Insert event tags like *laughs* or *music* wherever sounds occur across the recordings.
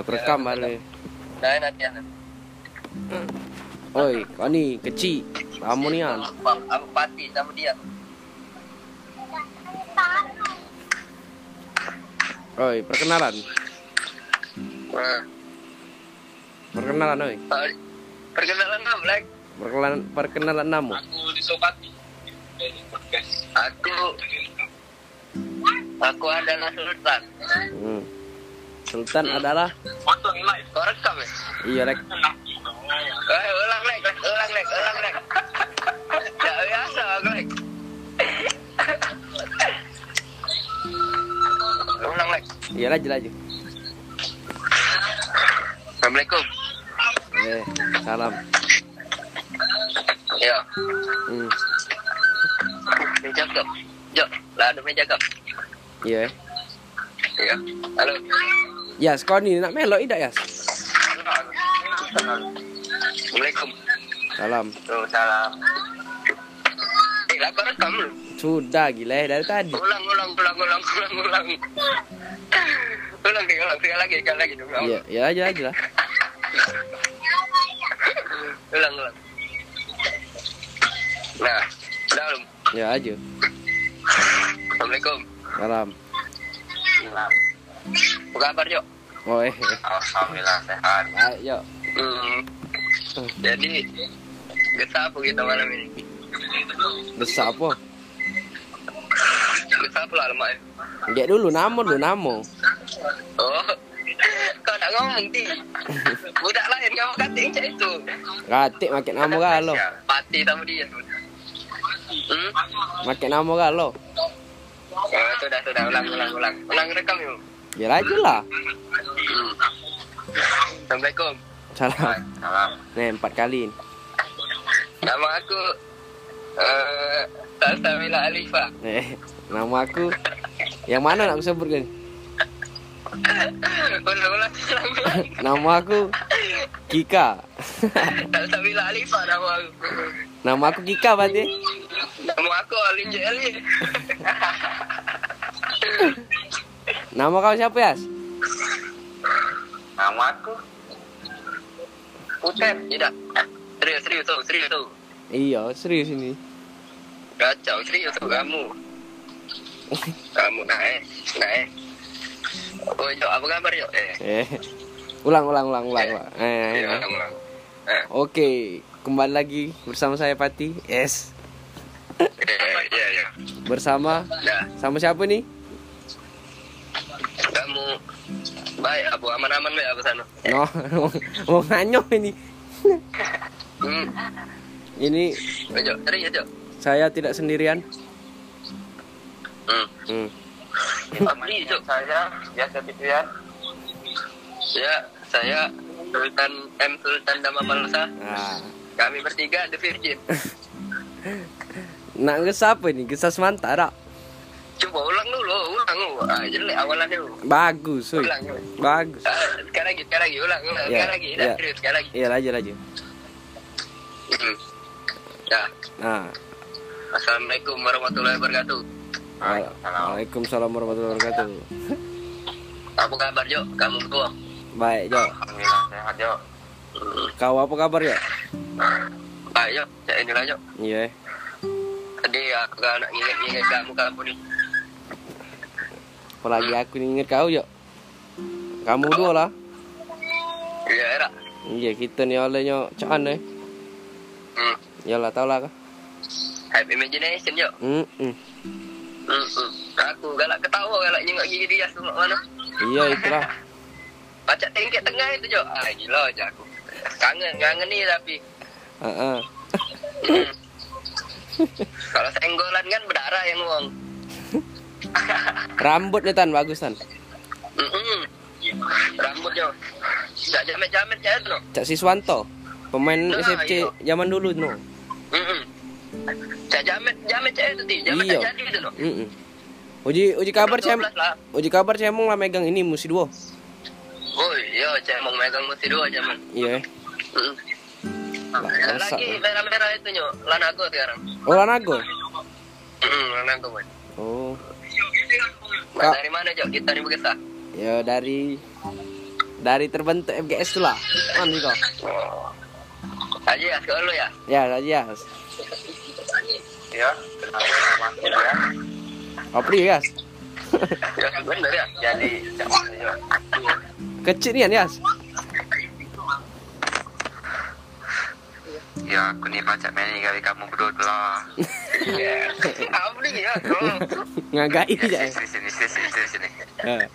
aku rekam balik. Nah, nanti ya. Oi, kau ni kecil. Kamu ni an. Aku pati sama dia. Oi, perkenalan. Nah, Perkenalan oi. perkenalan kamu, like. Perkenalan perkenalan namu. Aku di Sopati. Aku Aku adalah Sultan. Hmm. Sultan adalah Foto live. Kau rekam ya? iya rek. Eh, ulang lek, ulang *laughs* biasa lek. Iya laju laju. Assalamualaikum. Eh, salam. Ya, Hmm. kap. Jo, lah ada meja kap. Iya. eh. Ya. Halo. Yas, kau ni nak melok tidak Yas? Assalamualaikum. Salam. Tuh, salam. Eh, lah kau rekam lu. Sudah gila eh, dari tadi. Ulang, ulang, ulang, ulang, ulang, ulang. Ulang, sekali ulang, sekali lagi, sekali lagi. Iya, ya aja aja lah. ulang. ulang. Nah, udah belum? Ya aja. Assalamualaikum. Salam. Apa kabar? Oh eh. Alhamdulillah sehat. Ayo. Hmm. Jadi, kita apa kita malam ini? Besar apa? Kita apa lah lemak? Gak dulu namo dulu namo. Oh, *laughs* kau tak ngomong, Ti. Budak lain kamu kating cak itu. Katik makin namo galo. Pati sama dia. Hmm? Makin namo galo. Oh, sudah, sudah. Ulang, ulang, ulang. Ulang rekam yuk. Ya aja lah. Assalamualaikum. Salam. Salam. Nih empat kali. Nama aku eh Salsabila Alifa. Eh, nama aku yang mana nak aku ulang, ulang. *laughs* Nama aku Kika. *laughs* Salsabila Alifa nama aku. Nama aku Kika berarti. Nama aku Alin Jeli. *laughs* Nama kau siapa Yas? Nama aku Putet. Tidak. Serius, serius tuh, serius tuh. Iya, serius ini. Kacau, serius tuh kamu. Kamu naik, naik. Oh, Jo, apa kabar, Jo? Eh, Eh. Ulang ulang ulang ulang. ulang. Eh, iya, eh. ulang. Eh, Oke, kembali lagi bersama saya Pati. Yes. eh, iya, iya. Bersama Nah, sama siapa nih? Kamu baik, abu aman-aman baik apa sana? No, mau nganyo ini. Hmm, Ini Eh, Jo, serius, Jo. saya tidak sendirian. Hmm. Hmm. Abdi. Saya, biasa Fitrian. Ya, saya Sultan M. Sultan Dama Palsa. Nah, Kami bertiga The Virgin. *laughs* nak nges apa ini? Gesas mantara. Coba ulang dulu, ulang. Ah, jelek awalannya. Bagus, woi. Ulang. Bagus. Ah, *laughs* sekali lagi, sekali lagi, ulang, ulang, Ya, sekali lagi, dah ya. serius, sekali lagi. Iya, laju laju. Hmm. Ya, Nah, Assalamualaikum warahmatullahi wabarakatuh. Waalaikumsalam warahmatullahi wabarakatuh. Apa kabar Jo? Kamu berdua? Baik, Jo. Alhamdulillah sehat Jo. Kau apa kabar, Jo? Baik Jo, cak ini Jo. Iya. Tadi aku kan nak ingat-ingat kamu kamu ni. Apalagi aku ni ingat kau, Jo. Kamu dua lah. Ya era. Iya, kita ni olehnya cak eh. Hmm. Yalah, tau lah kah? Happy imagination Jo. Hmm, hmm. Hmm. hmm. Aku galak ketawa galak nyengok gigi dia semua mana. Iya, itulah. *laughs* Macam tingkat tengah itu Jo. Ah gila je aku. Kangen, kangen ni tapi. Heeh. Hmm. *laughs* Kalau senggolan kan berdarah yang uang. *laughs* Rambut ni Tan, bagus Tan. Mm-mm. Rambut Jo. Tak jamet-jamet je tu. no. Cak Siswanto. Pemain Nah, SFC iya. zaman dulu no. Mm-mm. Tak jamet jamet je tu ti. Jamet Iya. jadi tu no. Mm Uji uji kabar saya 12 lah. uji kabar saya mau lah megang ini musi dua. Oh iya, cek mau megang mesti dua zaman. Iya. Mm. Ada masa. lagi merah-merah itu nyo, lanago sekarang. Oh, Lanago. Mm, lanago. Oh. Kak. dari mana Jo? Kita di Bekesa. Ya dari Dari terbentuk FGS tu lah. Mana kau? Aja ya, sekolah lu ya? Ya, ya. Ya, ya? Apa dia, Yas? Ya, bener ya. Jadi, ya. Kecil ni kan, Yas? Ya, aku ni macam main kali kamu berdua lah. *laughs* Iya. Apa ni ya? Ngagai eh. Sini, sini, sini, sini, sini, sini.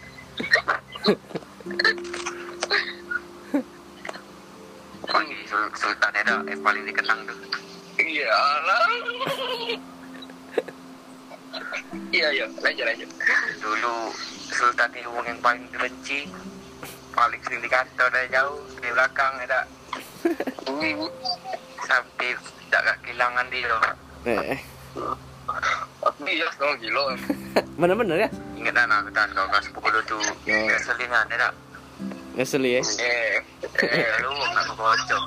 Sul- Sultan Eda yang paling dikenang tu. Iya lah. Iya, iya. Lanjut, lanjut. Dulu Sultan ni orang yang paling dibenci. Paling sering dikata dari jauh. Di belakang ada. Sampai tak ada kehilangan dia. Eh. Aku iya sekarang gila. *laughs* Mana-mana ya? Ingat dah nak kata kau kelas 10 tu. Ya. Keselingan dia tak? Ngeseli eh. Eh, eh, lu aku kocok.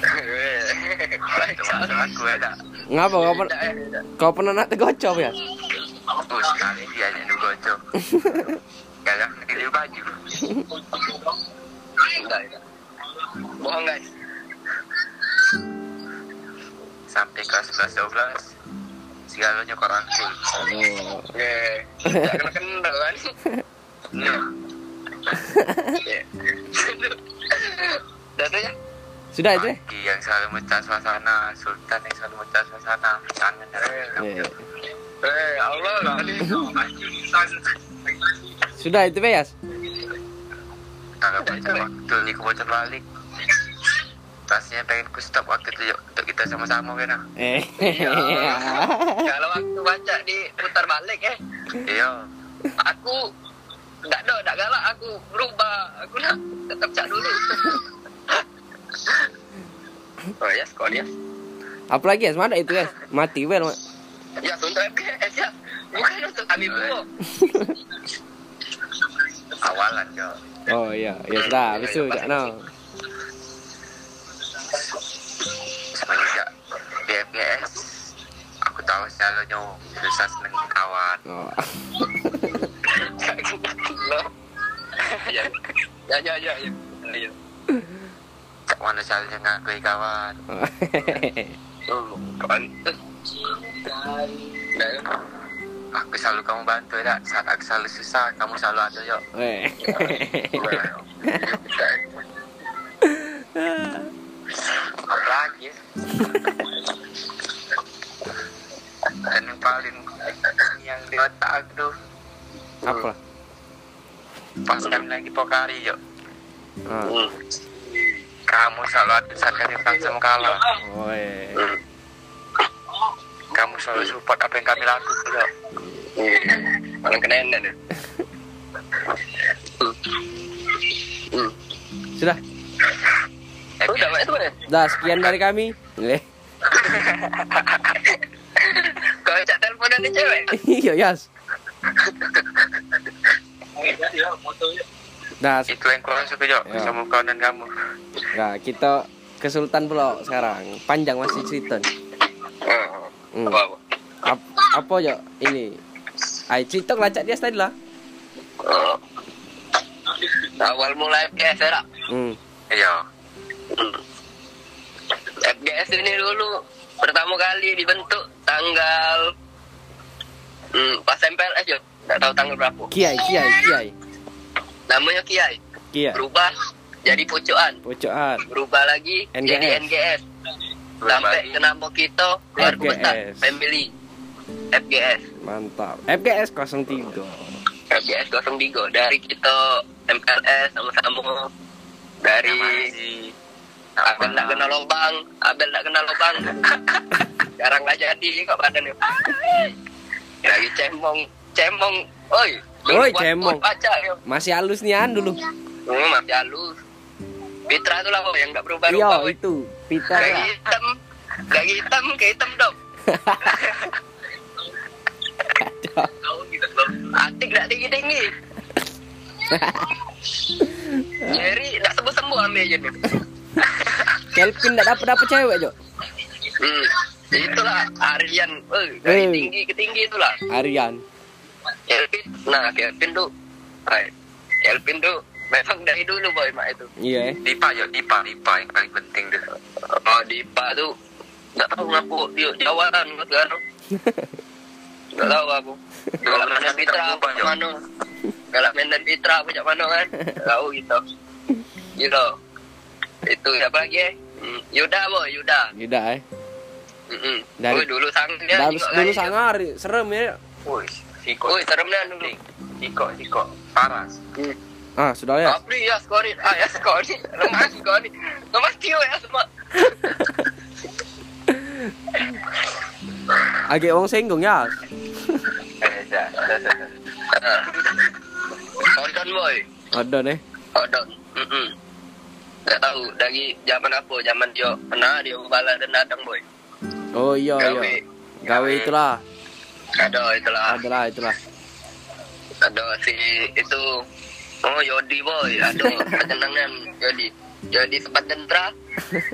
Eh, kocok aku ya tak? Ngapa kau pernah kau pernah nak ya? Oh, sekali dia yang. Gagal *laughs* pilih baju. *laughs* Enggak, enggak. Bohong guys. Sampai kelas 11 12 segalanya kau rangkul. Oh. Eh, tak kena kenal kan? Nah. Eh. Dah tu ya? Sudah itu eh? Pagi yang selalu mecah suasana Sultan yang selalu mecah suasana Kangen Eh. Eh Allah kali Sudah itu be, Yas? Kalau baca waktu ni aku baca balik Rasanya pengen ku stop waktu tu yuk Untuk kita sama-sama kan Eh. Kalau waktu baca di putar balik eh Iya Aku Tak ada, tak galak aku berubah Aku nak tetap cak dulu Oh yes, kau yes Apa lagi Yas? Mana itu Yas? Mati well. Mak. Ya untuk MKS ya Bukan untuk kami berdua *laughs* Awalan jo Oh iya, ya sudah. Habis tu tak no. Semenjak BMKS Aku tahu selalunya Susah seneng kawan Oh. Ya Ya ya ya *laughs* ya. Ya Tak mana ngakui kawan? Oh, kawan Aku selalu kamu bantu ya. Saat aku selalu susah Kamu selalu ada yuk. Eh. Apa *laughs* *laughs* lagi? Dan yang paling yang di otak aku tuh Apa? pas kami lagi pokari yuk Ah. kamu selalu ada saat kami sama kalah Oh, eh. kamu selalu support apa yang kami lakukan yuk paling kena enak deh Sudah. Udah itu mana Dah sekian dari kami. Eh. kau cak telepon dari cewek Iya, Yas. Dah, itu yang kurang suka yuk Ya. sama kau dan kamu Nah, kita ke Sultan pula sekarang. Panjang masih cerita. oh, Hmm. apa apa Ap, apa ya ini? Ai cerita lacak dia tadi lah. oh. awal mulai FGS ya tak? Hmm. iya FGS ini dulu pertama kali dibentuk tanggal hmm, pas MPLS yo nggak tahu tanggal berapa Kiai, kiai, kiai. namanya Kiai Kiai. berubah jadi pucuan Pocokan. berubah lagi NGS. jadi NGS sampai ke nama kita keluarga FGS. besar family FGS Mantap. FGS 03. FGS 03 dari kita MPLS sama-sama dari Abel tak kenal lubang Abel tak kenal lubang *laughs* sekarang lah jadi kok badannya lagi cemong cemong oi Oi, cemong. baca Masih halus nian dulu. hmm, maaf ya lu Fitra tuh lah kok yang gak Iya, berubah-ubah woi. itu. Pita Gak lah. hitam Gak hitam Kayak hitam dong *laughs* Atik tak tinggi-tinggi Jerry *laughs* tak sembuh-sembuh ambil je ni Kelvin tak dapat dapat cewek, Jo. hmm. Itulah Aryan eh, Eh. Dari tinggi ke tinggi itulah Aryan. Kelvin Nah Kelvin tu Hai. Kelvin tu memang dari dulu boy mak itu Iya. eh. Dipa ya, Dipa, Dipa yang paling penting deh. oh Dipa tuh nggak tahu ngaku dia jawaban nggak kan nggak tahu aku galak main dan Fitra apa mana galak main dan Fitra apa mana kan tahu gitu gitu itu siapa lagi eh? Hmm, Yuda boy Yuda Yuda eh. Mm-mm. Dari- Woi, dulu sang dia Dulu, dulu sangar, serem ya. Woi, Siko, Woi, serem dah dulu. Siko, Siko, paras. Ah, sudah ya. Apri ya skori, ah ya skori, *laughs* lemah skori, lemah tio ya semua. *laughs* Agak wong singgung ya. Eh. *laughs* Odon boy, Ada nih. odon. Mm Gak tahu dari zaman apa, zaman dia pernah dia bala dan datang boy. Oh iya Gawe, iya. Gawe itulah. ada itulah, Adalah itulah. ada si itu, oh Yodi boy, ada *laughs* ketenangan Yodi. Jadi sempat dentra,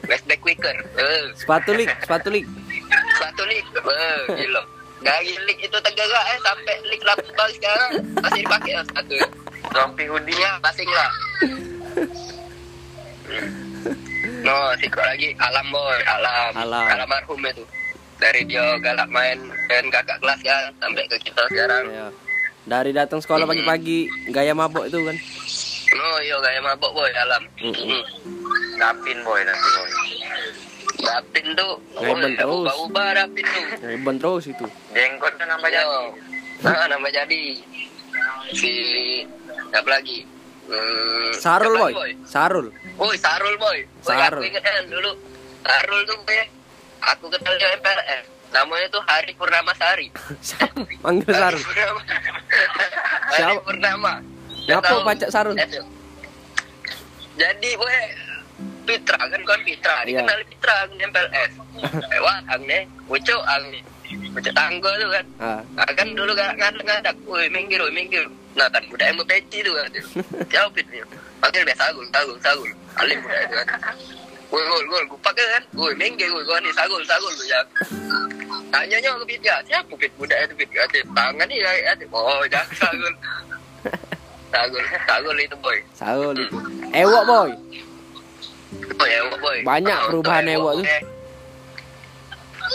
flashback quicker. Eh, Sepatu lik, sepatu lik. Satu lik, eh, gila. Dari lik itu tergerak eh sampai lik balik sekarang masih dipakai lah satu. Rompi hoodie Dia passing lah. *laughs* No, sikut lagi alam boy, alam. Alam. marhum itu. Dari dia galak main dengan kakak kelas kan sampai ke kita sekarang. Ya. Dari datang sekolah pagi-pagi, gaya mabok itu kan. No, iya gaya mabok boy alam. Mm-mm. Mm. Dapin boy nanti boy. Dapin tuh, Ngeben terus. ubah-ubah Dapin tuh. Ribon terus itu. Jenggotnya nambah Yo. jadi. Nah, nama jadi si apa lagi? Hmm, Sarul siapa boy. lagi, Sarul. Woi, Sarul boy. Boy, Sarul. Aku ingat kan dulu Sarul tuh boy. Aku kenal dia MPLS. Namanya tuh Hari Purnama Sari. *laughs* Manggil Hari Sarul. Purnama. *laughs* Hari Siapa? Purnama. Tahu? baca Sarul? Eh, Jadi boy Pitra kan kon Pitra, Iya. dikenal Pitra aku di MPLS. Wah, ang ang nih. Bocok tangga tuh kan. Ah. Ah, kan dulu gak ngadak-ngadak, woi minggir, woi minggir. Nah kan budak yang peci tuh kan. Jauh fit nih. Panggil biasa sagul, sagul, sagul. Alim budak itu kan. Woi gol, gol, gue pakai kan. Woi minggir, woi gua nih sagul, sagul tuh ya. Tanya nya ke fit ya, siapa fit budak itu fit? Ada tangan ya, ada. Oh jangan sagul. Sagul, sagul itu boy. Sarul itu. Ewok boy. Oh ya, boy. Banyak Oh, perubahan ewok tuh. eh.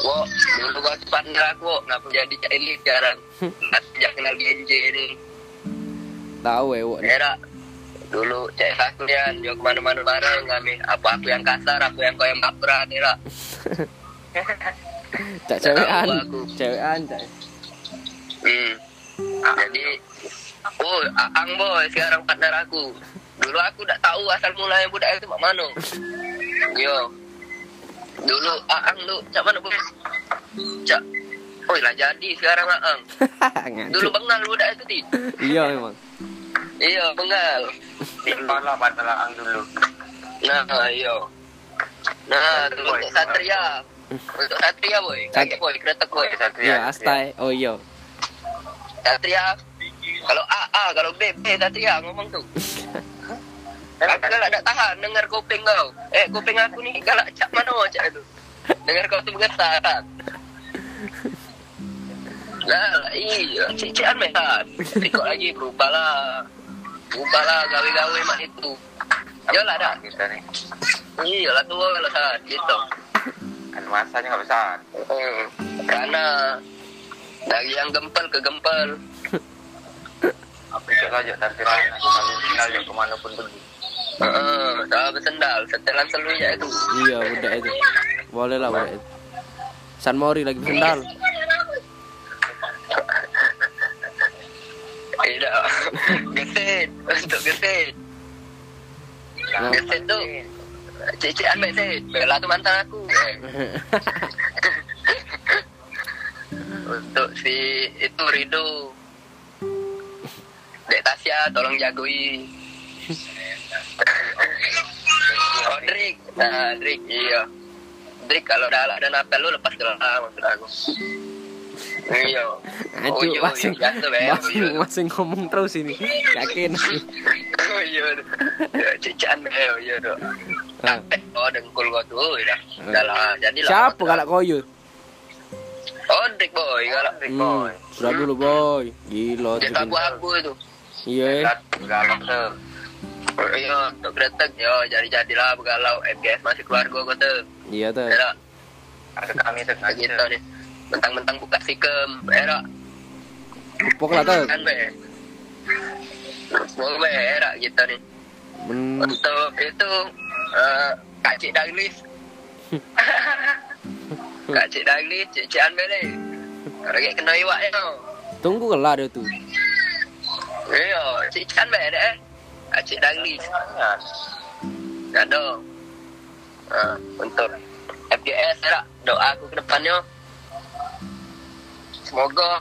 Wo, dulu gua partner aku, ngapa jadi ini sekarang? *laughs* Sejak kenal GNJ ini. Tahu ewok nih. Era dulu cek saklian dia ke mana-mana bareng kami apa aku yang kasar aku yang kau yang baperan era *laughs* Cak cewekan. Cewekan cak. hmm. jadi oh Aang boy sekarang partner aku dulu aku tak tahu asal mulanya budak itu mak mana *laughs* yo dulu Aang tuh cak mana boy cak. Oh lah jadi sekarang Aang *laughs* Dulu Ngacu. bengal budak itu ti? Iya memang. Iya bengal. Timpal lah batalang dulu. Nah iya. Nah dulu untuk Satria. Untuk Satria boy. Kakek boy. Kretek boy. Iya, astai. Oh iya. Satria. Kalau A A. Kalau B B Satria. Ngomong tuh *laughs* Aku galak tak tahan dengar kuping kau. Eh kuping aku ni galak cak mana cak itu. Dengar kau tu bergetar. Lah, iya, cician mehat. Ikut lagi berubah lah. Berubah lah gawe-gawe mak itu. Yalah dah. Kita nih. Iya lah tua kalau saat gitu. Kan masanya nggak besar. Hmm. Karena dari yang gempel ke gempel. Aku cek aja tapi tinggal dia ke mana pun pergi. Heeh, dah bersendal, setelan selunya itu. Iya, budak itu. Boleh lah itu. San Mori lagi sendal. Tidak. Gesit. Untuk gesit. Nah. Gesit tu. Cician gesit. Bella tu mantan aku. Untuk si itu Rido. Dek Tasya tolong jagoi. Oh Drik. Nah Drik iya. Drik kalau dah ada napel lu lepas gelar maksud aku. Iya. Oh, Aduh, masing, Iya. masing ngomong terus ini. Yakin. Oh iya. Ya, Cican eh oh, iya tu. Ah. Oh dengkul kau tu dah. Dah lah jadi lah. Siapa galak koyo? Oh Drik boy galak. Rick Hmm, boy. sudah dulu boy. Gila Dia tuh. tabu aku itu. Iya. Galak galak tuh. Iya, untuk kretek, yo jadi jadilah begalau FGS masih keluarga gue tuh. Iya tuh. Era, Ada kami tuh nah gitu nih. Mentang-mentang buka sikem, era lah tuh. kan be. Mau be, era gitu nih. Men Untuk itu eh Kak Cik Daglis. *laughs* Kak Cik Daglis, Cik ni. Lagi kena iwaknya. tunggu lah dia tuh. Iya, Cik Cik Anbe deh. Kak Cik Daglis. Ada. Uh, untuk FGS ya, doa aku ke depannya. Semoga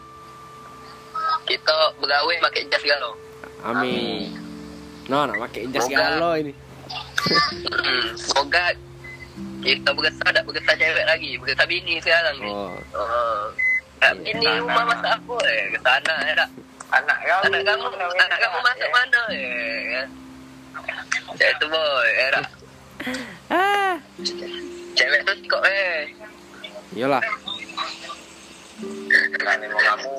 kita bergawe pakai jas galau. Amin. No, nak pakai jas galau ini. Hmm, semoga kita bergesah tak bergesah cewek lagi, bergesah bini sekarang ni. Oh, Oh. Tak bini rumah masak apa eh? Ke sana ya tak? Anak kamu. Anak kamu, anak kamu masak mana eh? Cewek tu boy, ya tak? ah, Cewek tu sikok eh. iyalah. Kan mau kamu.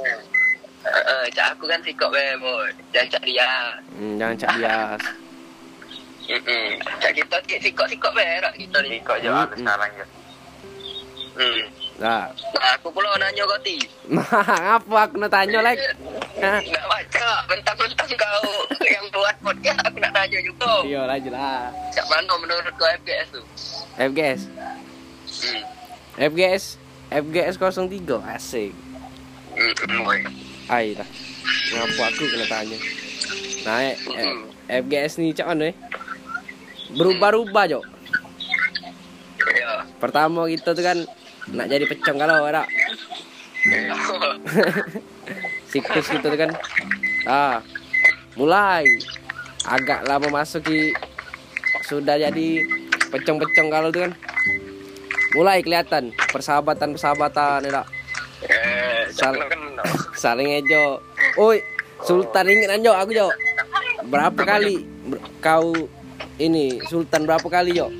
Uh, uh, cak aku kan sikok eh boy. Jangan cak dia. Hmm, jangan cak bias. Hmm. Cak kita sikok-sikok eh tak kita ni. Ikut je aku sekarang je. Hmm. Dah. Nah, aku pula nanya kau ti. Nah, ngapa aku nak tanya lagi? Hah? Nak baca Bentang-bentang kau *laughs* Yang buat podcast Aku nak tanya juga Iya lah jelas. Cak mana menurut kau FGS tu FGS. Hmm FGS. FGS 03 asik. Hmm, hmm, boy. Ai lah. Ngapa aku kena tanya? Nah, eh, eh, FGS ni cak mana eh? Berubah-ubah jok. Ya Pertama kita tu kan nak jadi pecong kalau ada Ya. *laughs* siklus kita tu kan. Ah, mulai agak lama memasuki sudah jadi pecong-pecong kalau tu kan. Mulai kelihatan persahabatan-persahabatan ya tak? Eh Sal- kena *laughs* Saling ejo. Oi, Sultan ingat anjo aku jo. Berapa kali ber- kau ini Sultan berapa kali jo?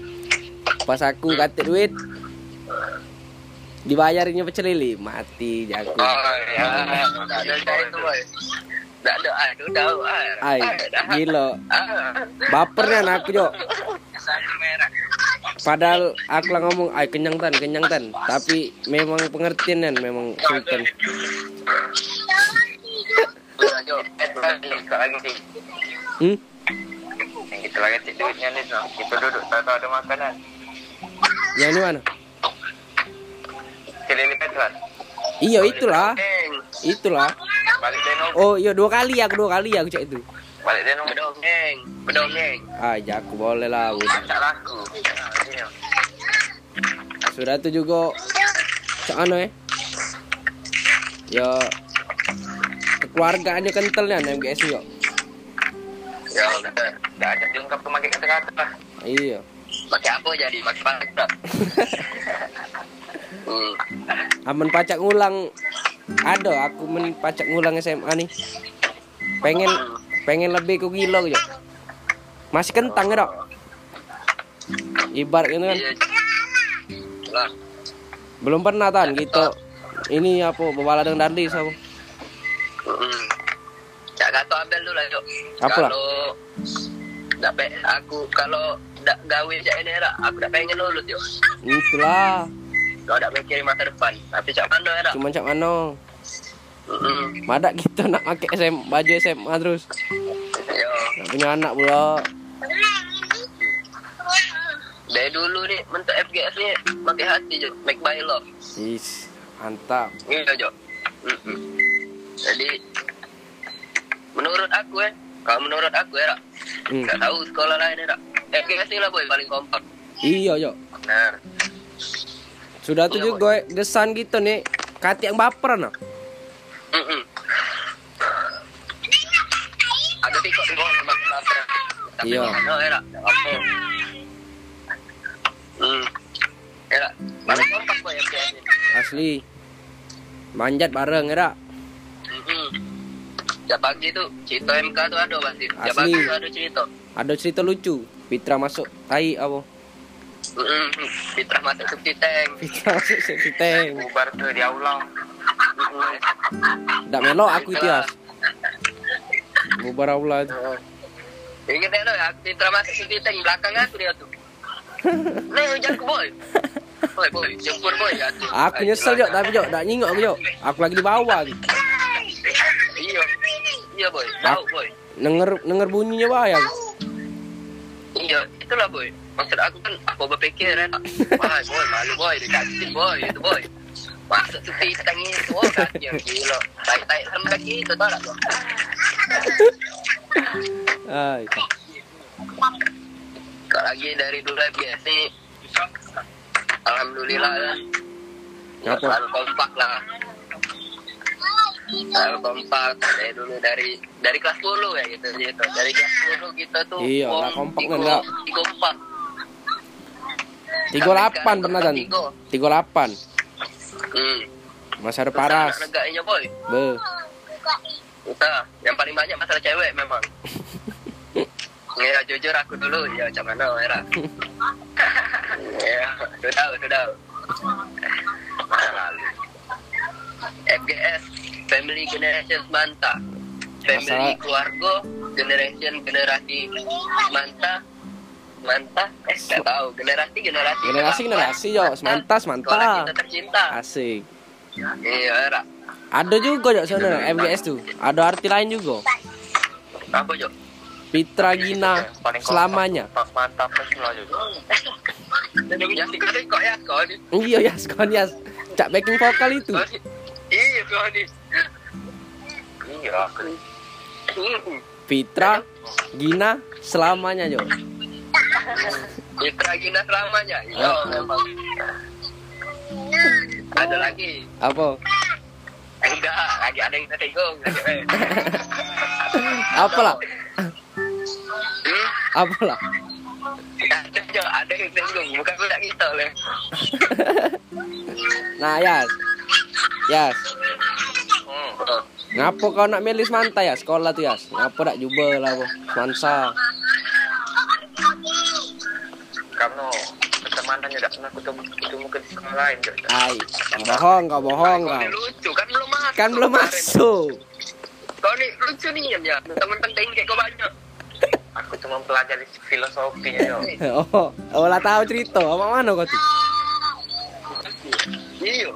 Pas aku kata duit dibayarinnya pecel lele mati jago. Oh ya ada itu boy ada Aku tahu ah. Ai, gila. Ah. Bapernya anak aku jo. Padahal aku lah ngomong, ay kenyang tan, kenyang tan. Tapi memang pengertian kan, memang Sultan. Hmm? Kita lagi cek duitnya ni tu. Kita duduk tak tahu ada makanan. Yang ni mana? Petrol. Iya itulah, itulah. Balik denong. Oh iya dua kali aku dua kali aku cak itu. Balik denong. Bedongeng Bedongeng Ah, jago boleh lah. udah. Tak laku. Sini. Sudah tu juga cak ano eh? Ya kekeluargaannya kental kan MGS juga. Ya udah Dah ada diungkap pemakai kata-kata lah. Iya. Pakai apa jadi Pakai pakai *laughs* Hmm Aman pacak ngulang ada aku men pacak ngulang SMA nih. Pengen pengen lebih ke gila gitu. Masih kentang Dok? Ibarat gitu kan. Belum pernah tan gitu. Ini apa bawa ladang darlis apa? Hmm. Cak kata Abel dulu lah, Cok. Apa lah? Kalau tak aku kalau tak gawe cak ini aku tak pengen lulus, Cok. Itulah. Kau tak mikirin masa depan. Tapi cak mana ya, Cuma cak mano. Hmm. Madak kita nak pakai SM, baju SMA terus. Yo. Nak punya anak pula. Dari dulu ni bentuk FGS ni pakai hati je, make by love. Is, mantap. Iya, Cok. Hmm. Jadi menurut aku eh, kalau menurut aku ya, Rak, Hmm. tak tahu sekolah lain ya, Rak. FGS ni lah boy paling kompak. Iya, yo. Nah, Sudah tuh juga desan gitu nih. Kati yang baperan nah. Mm-mm. Ada tikok di bawah lapar. Tapi Iya. Ada era. Apa? Hmm. Era. Paling kompak FGS ni. Asli. Manjat bareng ya, Mm-mm. Setiap pagi tu cerita MK tu ada pasti. Asli. pagi tu ada cerita. Ada cerita lucu. Fitra masuk tai apa? Fitrah masuk subti tank. Fitra masuk si tank. Bubar tu di aula. Dak melok aku itu ya. Bubar aula itu. Ingat ya, Noy, aku Citra masuk ke Titeng, belakang aku dia tuh. *laughs* Nih, jangan boy. Boy, boy, jemput boy. Aku, Aku nyesel jok tapi jok, tak nyingok aku jok. Aku lagi di bawah. Iya, iya boy, tahu boy. Denger denger bunyinya bahaya. Iya, itulah boy. Maksud aku kan, aku berpikir kan, wah boy, malu boy, dikatin boy, itu boy. Masuk ke Titeng itu, oh kaki gila. Tai-tai sama kaki itu, tau tak tuh? Ah, itu. Kak lagi dari dulu FGS nih Alhamdulillah ya Kenapa? Selalu kompak lah Selalu kompak dari dulu dari dari kelas 10 ya gitu gitu dari kelas 10 kita tuh Iya, lah, kompak kan, lah. tiga kompak 38 pernah kan? Tiga. 38. hmm. Masa ada paras. Negaknya boy Be. kita yang paling banyak masalah cewek memang *laughs* Ya jujur aku dulu ya macam mana era *laughs* ya sudah sudah lalu FGS Family Generation Manta Family Masalah- keluarga Generation generasi Manta Manta eh nggak tahu generasi generasi Generasi generasi Sekolah semanta. kita tercinta Asik. iya era Ada juga jok sana FGS tuh. Ada arti lain juga. apa Jo Pitra Gina selamanya. Pas mantap ya ya Iya ya, sekalian ya. Cak backing vokal itu. Iya nih Iya. aku. Hmm. Pitra Gina selamanya jok. *laughs* Mitra Gina selamanya. Iya, memang. Ada lagi. Apa? Enggak, lagi ada yang tersinggung. Apalah? Hmm? Apalah? Ada, ada yang tersinggung. Bukan budak kita. *laughs* Nah, Yas. Yas. Hmm. Ngapo kau nak milih semanta ya sekolah tuh Yas? Ngapo nak jubel lah, boh. Semansa. Kamu pertemanan udah pernah ketemu ketemu ke sekolah lain juga. Ai, kau bohong, kau bohong Kau lucu kan belum masuk. Kan belum masuk. Kau ni lucu ni ya. Teman-teman tinggi kau banyak. Aku cuma mempelajari filosofinya *laughs* yo. Oh, oh lah tahu cerita. Apa mana kau tuh? Iya.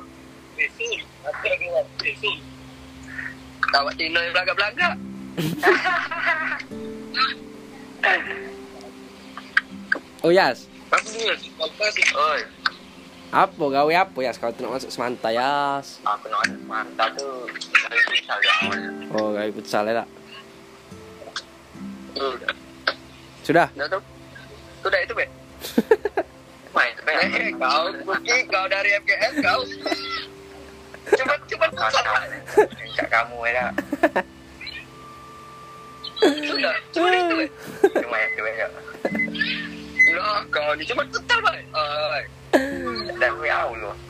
Kawat Cina yang belagak-belagak. *laughs* Oh Yas, Apa gawe apa Yas? Kau tuh nak masuk semanta Yas? Aku nak mantap tuh dari misal ya awalnya. Oh, gawe futsal ya. Sudah. Dah tu. Sudah itu, Be. *laughs* Main sebenarnya. Eh, kau pergi kau dari FGS kau. Cepat cepat pusat. Cak kamu ya. Sudah. *laughs* Cuma itu, Be. Cuma ya tuh ya. Lah, kau ni cuma total, Be. Oi. Dan.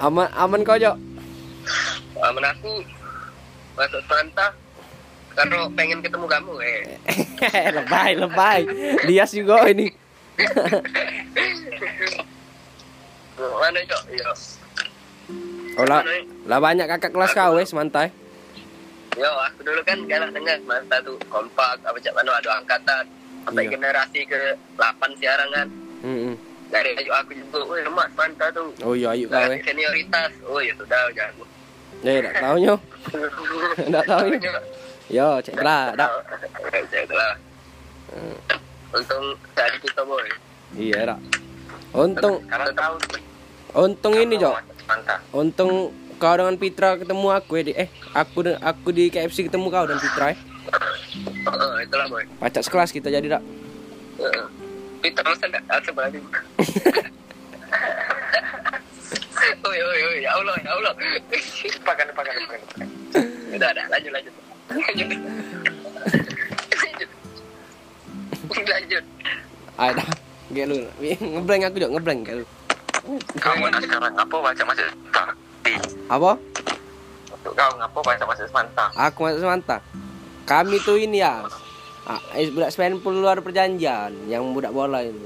Aman aman kau jok. Aman aku masuk Santa karena pengen ketemu kamu eh. *laughs* lebay, lebay. Dias juga ini. Mana Cok? Iya. Oh lah, lah banyak kakak kelas kau wes mantai. Yo, aku dulu kan galak dengar masa tuh kompak apa cak mana ada angkatan sampai Iya. generasi ke 8 sekarang kan. Hmm, Dari ajuk aku juga, woi lemak manta tuh. Oh iya, ayo kau senioritas, oh ya sudah jangan. Ya, tak tahu nyo. *laughs* Tak tahu nyo. Yo, cek lah, dak. Cek lah. Untung tadi kita boy. Iya, dak. Untung, Karena tahu untung ini jok. Mantap. Untung kau dengan Pitra ketemu aku ya, eh aku aku di KFC ketemu kau dan Pitra eh. Oh, itulah boy. Pacak sekelas kita jadi dak. Heeh. Masa enggak asal balik. Oi, oi, oi, ya Allah, ya Allah. Pakan, pakan, pakan. Udah, udah, lanjut, lanjut. Lanjut. Lanjut. Lanjut. Dah. Gak lu. Ngeblank aku jok, ngeblank gak lu. Kamu nak sekarang apa baca masuk Di. Apa? Kau ngapa baca masuk semanta? Aku masuk semanta. Kami tuh ini ya. Ah, eh, budak Spain luar perjanjian yang budak bola itu.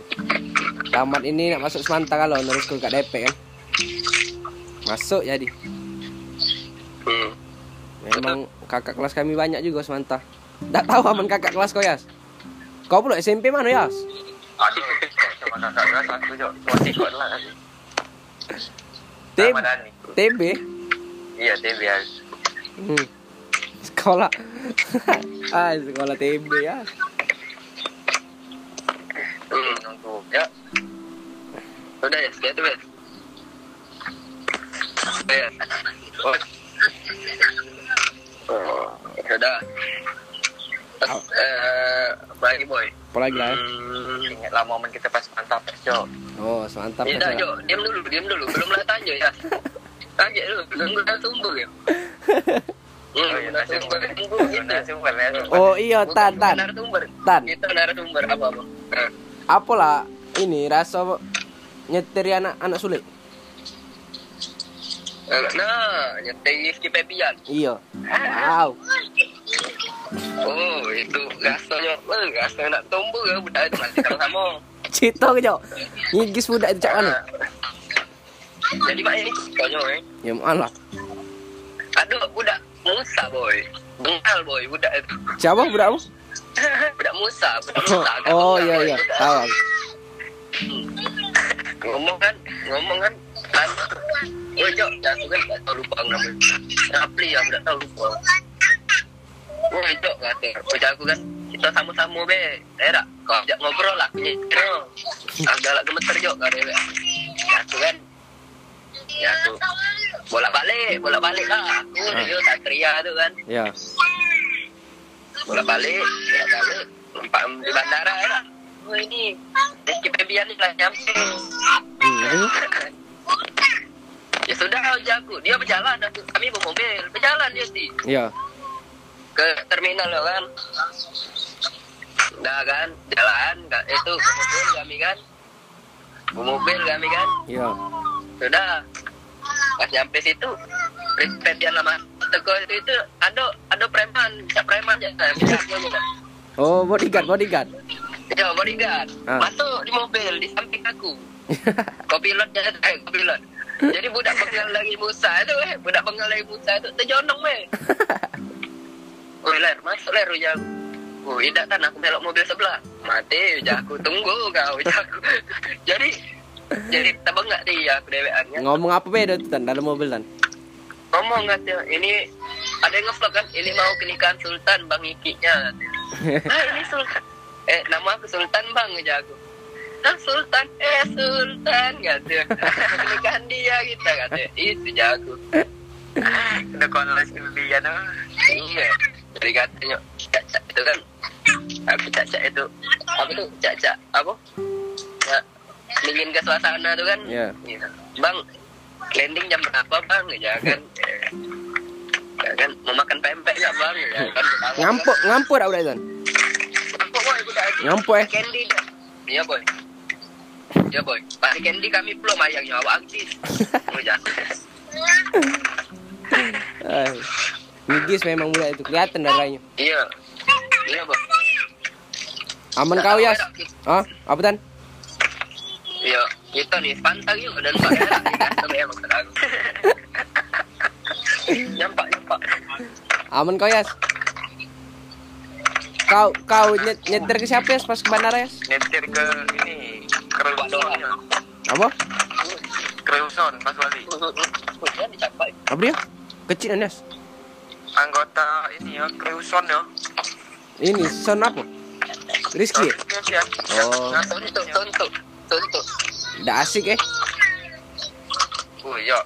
Tamat ini nak masuk semanta kalau terus ke DP kan. Masuk jadi. Hmm. Memang kakak kelas kami banyak juga semanta. Tak tahu aman kakak kelas kau Yas. Kau pula SMP mana ya? Aduh, cuma kakak gue satu Jok. Cuma lah. TB. Iya, TB ya. Hmm. Sekolah. *laughs* ah, sekolah TB ya. Hmm. Nunggu. Ya. Udah ya, segitu ya. Ya. Oh. Oh, sudah. Terus, eh, apa lagi boy? Apa lagi lah? Hmm, Ingatlah momen kita pas mantap, Jok. Oh, mantap. Tidak, ya. Jo. Diam dulu, diam dulu. Belum lah tanya ya. *laughs* Tanya dulu. Nunggu narasumber ya. *laughs* Hmm, Oh, iya, narasumber. narasumber. Nunggu. Narasumber, narasumber. Oh iya, tan tan. narasumber. Tan. Itu narasumber apa, Bang? Nah. Apalah ini rasa nyetiri anak anak sulit. Nah, nyetir Rizky Febian. Iya. Wow. Oh, itu rasanya, eh, rasanya nak tumbuh ya budak itu masih sama-sama. Cito ke jauh. Ngigis budak itu cak mana? Jadi mak ini konyol eh. Ya malah. Aduh, budak Musa boy. Bengal boy. Budak itu. Siapa? Budak *laughs* Musa, budak Musa. agak Oh bengal, iya boy, iya, budak. tahu. aku. ngomong kan ngomong kan. Kan oh jok. Jatuh kan tak tahu lupa namanya Rapli ya tidak tahu lupa. Oh jok kata oh aku kan kita sama-sama be. Era kau ajak ngobrol lah punya kira agak lah gemeter jok kata jatuh kan ya aku bolak balik bolak balik lah aku Ah. dia satria tu kan Ya. bolak balik bolak balik nampak di bandara era oh ini Rizky Febian ni lah nyampe Hmm. *laughs* Ya sudah aja aku. Dia berjalan aku. Kami bawa mobil. Berjalan dia sih Ya. ke terminal lo kan. Udah kan jalan itu mobil kami kan. Mobil kami kan. Ya. Sudah. Pas nyampe situ respect dia lama teko itu, itu ada ada preman, bisa preman ya. Bisa. Oh, bodyguard, bodyguard. Ya, bodyguard. Ah. Masuk di mobil di samping aku. Kopilotnya eh kopilot. Jadi budak bengal lagi Musa itu eh, budak bengal lagi Musa itu terjonong *laughs* weh. Oh, ler, masuk ler ujak. Oh, tidak tan aku belok mobil sebelah. Mati aku tunggu kau aku. *laughs* jadi jadi terbengak dia aku dewean kan. Ngomong apa beda tuh dalam mobil Tan? Ngomong katanya, ini ada yang ngevlog kan, ini mau ke nikahan Sultan Bang Ikinya. *laughs* Ah ini Sultan. Eh nama aku Sultan Bang aja aku. Ah Sultan, eh Sultan katanya. *laughs* Nikahan dia kita katanya. Itu jago. Udah konles dia no. Iya. Jadi katanya caca itu kan. Aku caca itu apa tuh caca apa? Ya, dingin ke suasana tuh kan. Ya. Iya. Bang, landing jam berapa bang? Ya kan. Ya kan mau makan pempek nggak bang? Ya kan. Ngampuk, ngampuk dah udah Tan. Ngampuk boy. Ngampuk eh. Candy. Iya boy. Iya boy. Pak Candy kami belum ayangnya awak aktif. Ya. Ngigis memang budak itu kelihatan darahnya. Iya. Iya boy. Aman kau Yas? Ah, apa Tan? Iya. Kita nih pantang yuk dan Pak. Sampai emang terang. Nyampak nyampak. Aman kau Yas? Kau kau nyet, nyetir ke siapa Yas pas ke bandara Yas? Nyetir ke ini Kreuson Apa? Kreuson pas balik Hujan dicapai. Apa dia? Kecil Yas. Anggota ini ya Kreuson ya Ini son apa? Rizky. ya Oh. Tuntuk, tuntuk. Udah asik eh. Oh iya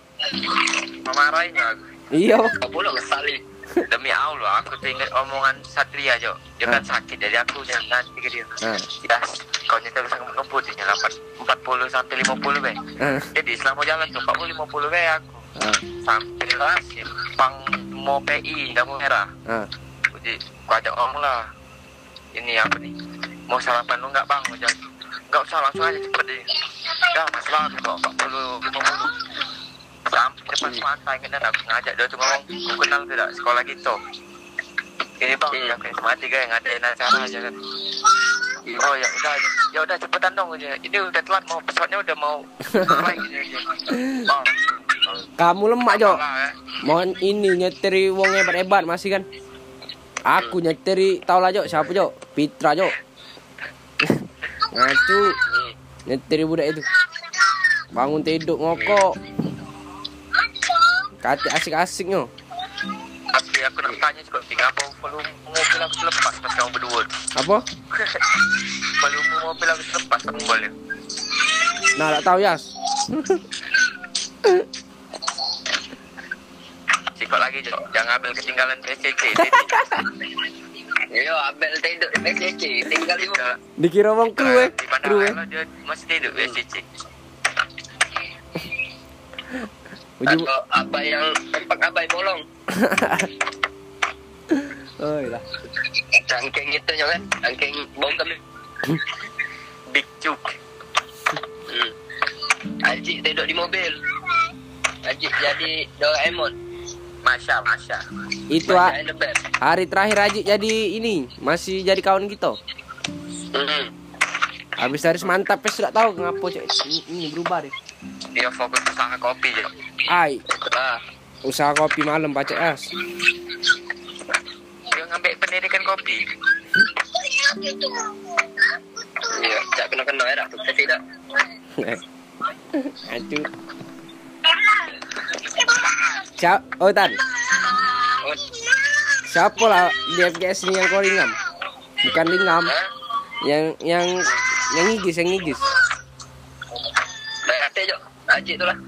Memarahin aku Iya. Kau pulang ngesali. Demi Allah aku tuh ingat omongan Satria Jo Dia kan sakit jadi aku yang nanti ke dia. Ya kau nyetir bisa ngebut ini 8, 40 sampai 50 be. Jadi selama jalan tuh 40 50 be aku Ah. Sampai lah simpang mau PI lampu merah Ah. Jadi aku ajak ngomong lah Ini apa nih Mau sarapan lu nggak bang Ujang Nggak usah langsung aja cepet deh Ya masalah kok 40 50 Sampai depan pantai kan aku ngajak dia tuh ngomong kenal tidak sekolah gitu Ini bang yang kayak mati kayak ngadain acara aja kan Oh ya udah ya udah cepetan dong aja. Ini udah telat mau pesawatnya udah mau flight. Bang, Kamu lemak Jo. ya. Mohon ini nyetiri wong hebat-hebat masih kan. Aku nyetiri tau lah Jo, siapa Jo? Pitra Jo. Ngacu. Hmm. Nyetir budak itu. Bangun tidur ngokok. Kata asik-asiknya. Tapi aku nak tanya juga Kenapa volume mobil aku selepas Pas kamu berdua Apa? *laughs* Volume mobil aku selepas Tombolnya Nah, tak tahu Yas. Sikot lagi Jok Jangan ambil ketinggalan PCC *laughs* Yo, Abel tidur di PCC. Tinggal ibu. Dikira wong kru eh. Di mana Kru eh. kalau dia masih tidur PCC *laughs* Uji Atau apa yang tempat abai bolong. *laughs* Oh, lah. Cangkeng itu ya kan. Cangkeng bongkem. *laughs* Big Cuk Hmm. Ajik tidur di mobil. Ajik jadi Doraemon. Masya Masya Itu best. hari terakhir Ajik jadi ini, masih jadi kawan kita. Hmm. Habis dari semantap ya sudah tahu kenapa cek ini, berubah deh. Dia fokus usaha kopi Jok Ai, Itulah. usaha kopi malam Pak Cek As. Dia ngambil pendidikan kopi Iya, tak kena kena ya, tu tidak. Aduh. Siap, oh Tan, Oh, siapa lah di FGS ini yang kau ringam? Bukan ringam, ha? yang yang yang ngigis, yang ngigis. Dah kata je. Ajik tu lah. *laughs*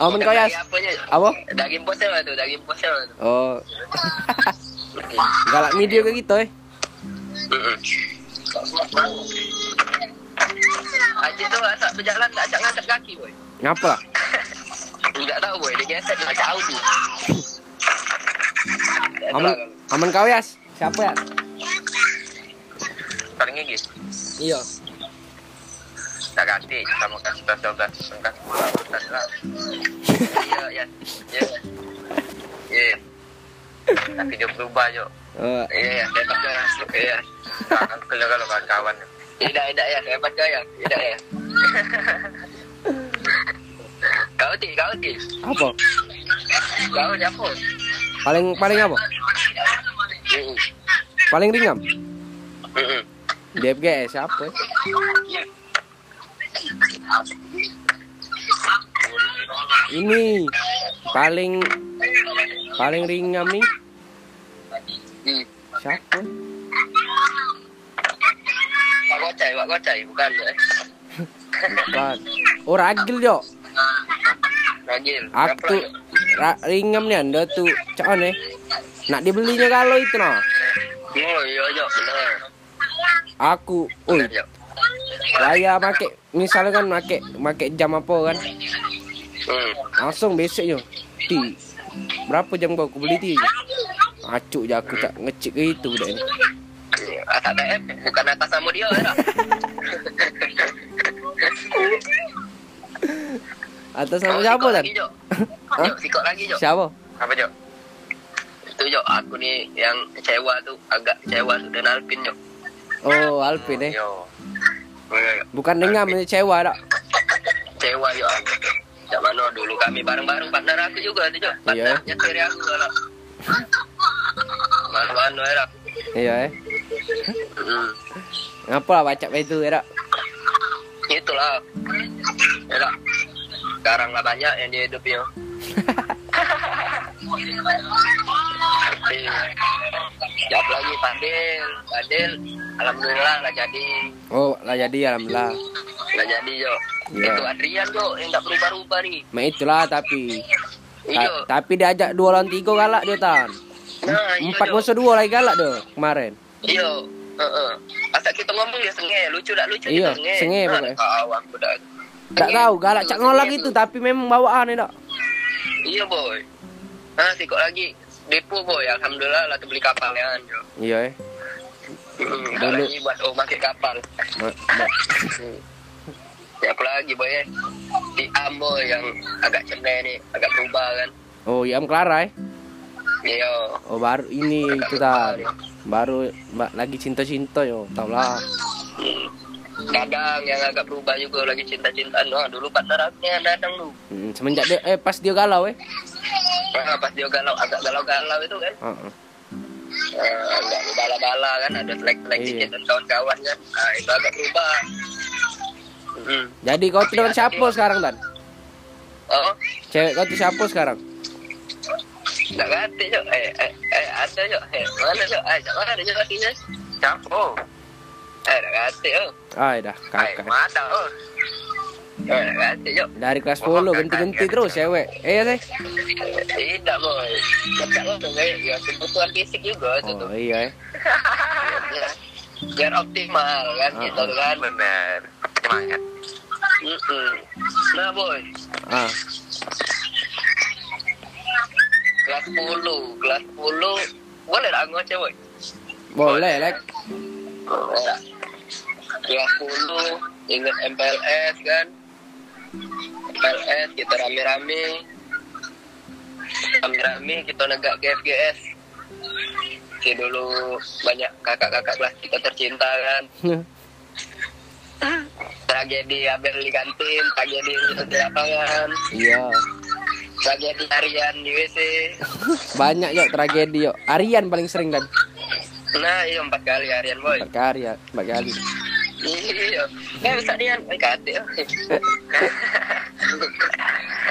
Oh, men kau. Daging Apa? Daging posel lah tu, daging posel. Oh. Galak video ke gitu eh. Mm-mm. Ajik tu asal berjalan tak acak ngangkat kaki boy. Ngapa lah? Tak tahu boy, dia dia Audi. Tak tahu Aman, lah. aman kau Yas. Siapa ya? Paling gigis Iya. Tak ganti sama kasih tas 12 Kasih pula tas lah Ya, ya. Ya. Ya. Tapi dia berubah Jok Oh, Ya, ya. Saya pakai ya. Ya. Tangan kalau kalau kawan-kawan Tidak, tidak ya. Saya pakai ya. Tidak ya. *laughs* Kau ti. apa? Kau siapa? Paling paling apa? Paling ringan. Mm-mm. Di FGS siapa? Ini paling paling ringan nih Hmm. siapa? Pak Gocai, Pak Gocai. Bukan eh. Bukan. Oh ragil jo. Aku ringam nih anda tuh cak nih. Nak dibelinya kalau itu nah. Oh, iya, iya. Benar. Aku, Jok. Raya make misalnya kan make make jam apa kan Hmm. langsung besok yo ti berapa jam kau aku beli ti acuk je aku tak ngecek itu budak ni Atas TM, bukan atas nama dia ya. *laughs* atas nama Kau siapa sikot kan lagi, Jok. *laughs* Hah? Jok, sikot lagi, Jok. siapa Apa Jok? Itu, Jok. Aku ni yang kecewa tu. Agak kecewa tu dengan Alvin, Jok. oh Alvin eh Yo bukan dengar cewa tak Kecewa, Jok. Macam mana dulu kami bareng-bareng partner aku juga tu, Jok. Partner nyetir aku lah. Malu-malu ya. iya eh Hmm. ngapa lah baca itu ya tak Itulah. Ya, sekarang lah banyak yang dia hidupnya. *laughs* Siap lagi Fadil, Fadil, alhamdulillah lah jadi, oh lah jadi alhamdulillah lah jadi yo. Iya. Itu Adrian yo yang tak berubah-ubah nih. Ma itulah tapi Iyo. Ta- tapi diajak dua lawan tiga galak dia tan Nah, iyo, empat musuh dua lagi galak dia kemarin Iyo. Heeh. Asal kita ngomong dia sengeh, lucu tak lucu Iya, sengeh Nah, pokoknya. Kawan aku dah. Tak Sengeh. tahu galak cak Sengeh ngolak tu. itu tapi memang bawaan ya tak Iya boy. Nah, sikok lagi. Depo boy, alhamdulillah lah beli kapal ya. yo. iya eh Hmm, Dulu. lagi buat oh pakai kapal. Ma- ma- Siapa lagi boy eh? Di Ambo yang agak cendek nih, agak berubah kan. oh Yam Clara eh Iya. Oh baru ini itu tan baru mbak lagi cinta-cinta yo tau lah Hmm. Dadang yang agak berubah juga lagi cinta-cintaan. Wah, dulu yang Dadang lu. hmm, semenjak dia eh pas dia galau eh Nah, pas dia galau agak galau-galau itu kan. Heeh. Eh, nggak bala-bala kan ada selek-selek Iya. dikit dan kawan-kawan kan nah, itu agak berubah Hmm. Jadi kau tuh dengan siapa sekarang dan? oh Cewek kau tuh siapa sekarang? nggak ngerti cok eh, eh, eh ada cok eh mana cok eh mana cok kakinya Siapa? Oh, eh oh Ah, dah kakak. mana? Oh, eh cok Dari kelas Oh, 10 kakak, ganti-ganti terus cewek. Eh ya sih. tidak boy tidak lo tuh ya kebutuhan fisik juga itu tuh Oh iya. eh. Ya, biar optimal kan gitu ah. kan bener. Semangat. Nah boy Ah, kelas 10 kelas 10 boleh lah ngoceh boy boleh, Lek. Boleh. kelas 10 ingat MPLS kan? MPLS kita rame-rame. Rame-rame kita negak ke FGS si dulu banyak kakak-kakak kelas kita tercinta kan. *laughs* Tragedi Abel di kantin tragedi di lapangan. Iya. tragedi harian di WC Banyak yuk tragedi yuk. Arian paling sering dan nah iya empat kali harian boy empat kali ya, empat kali. iya nggak bisa dian baik hati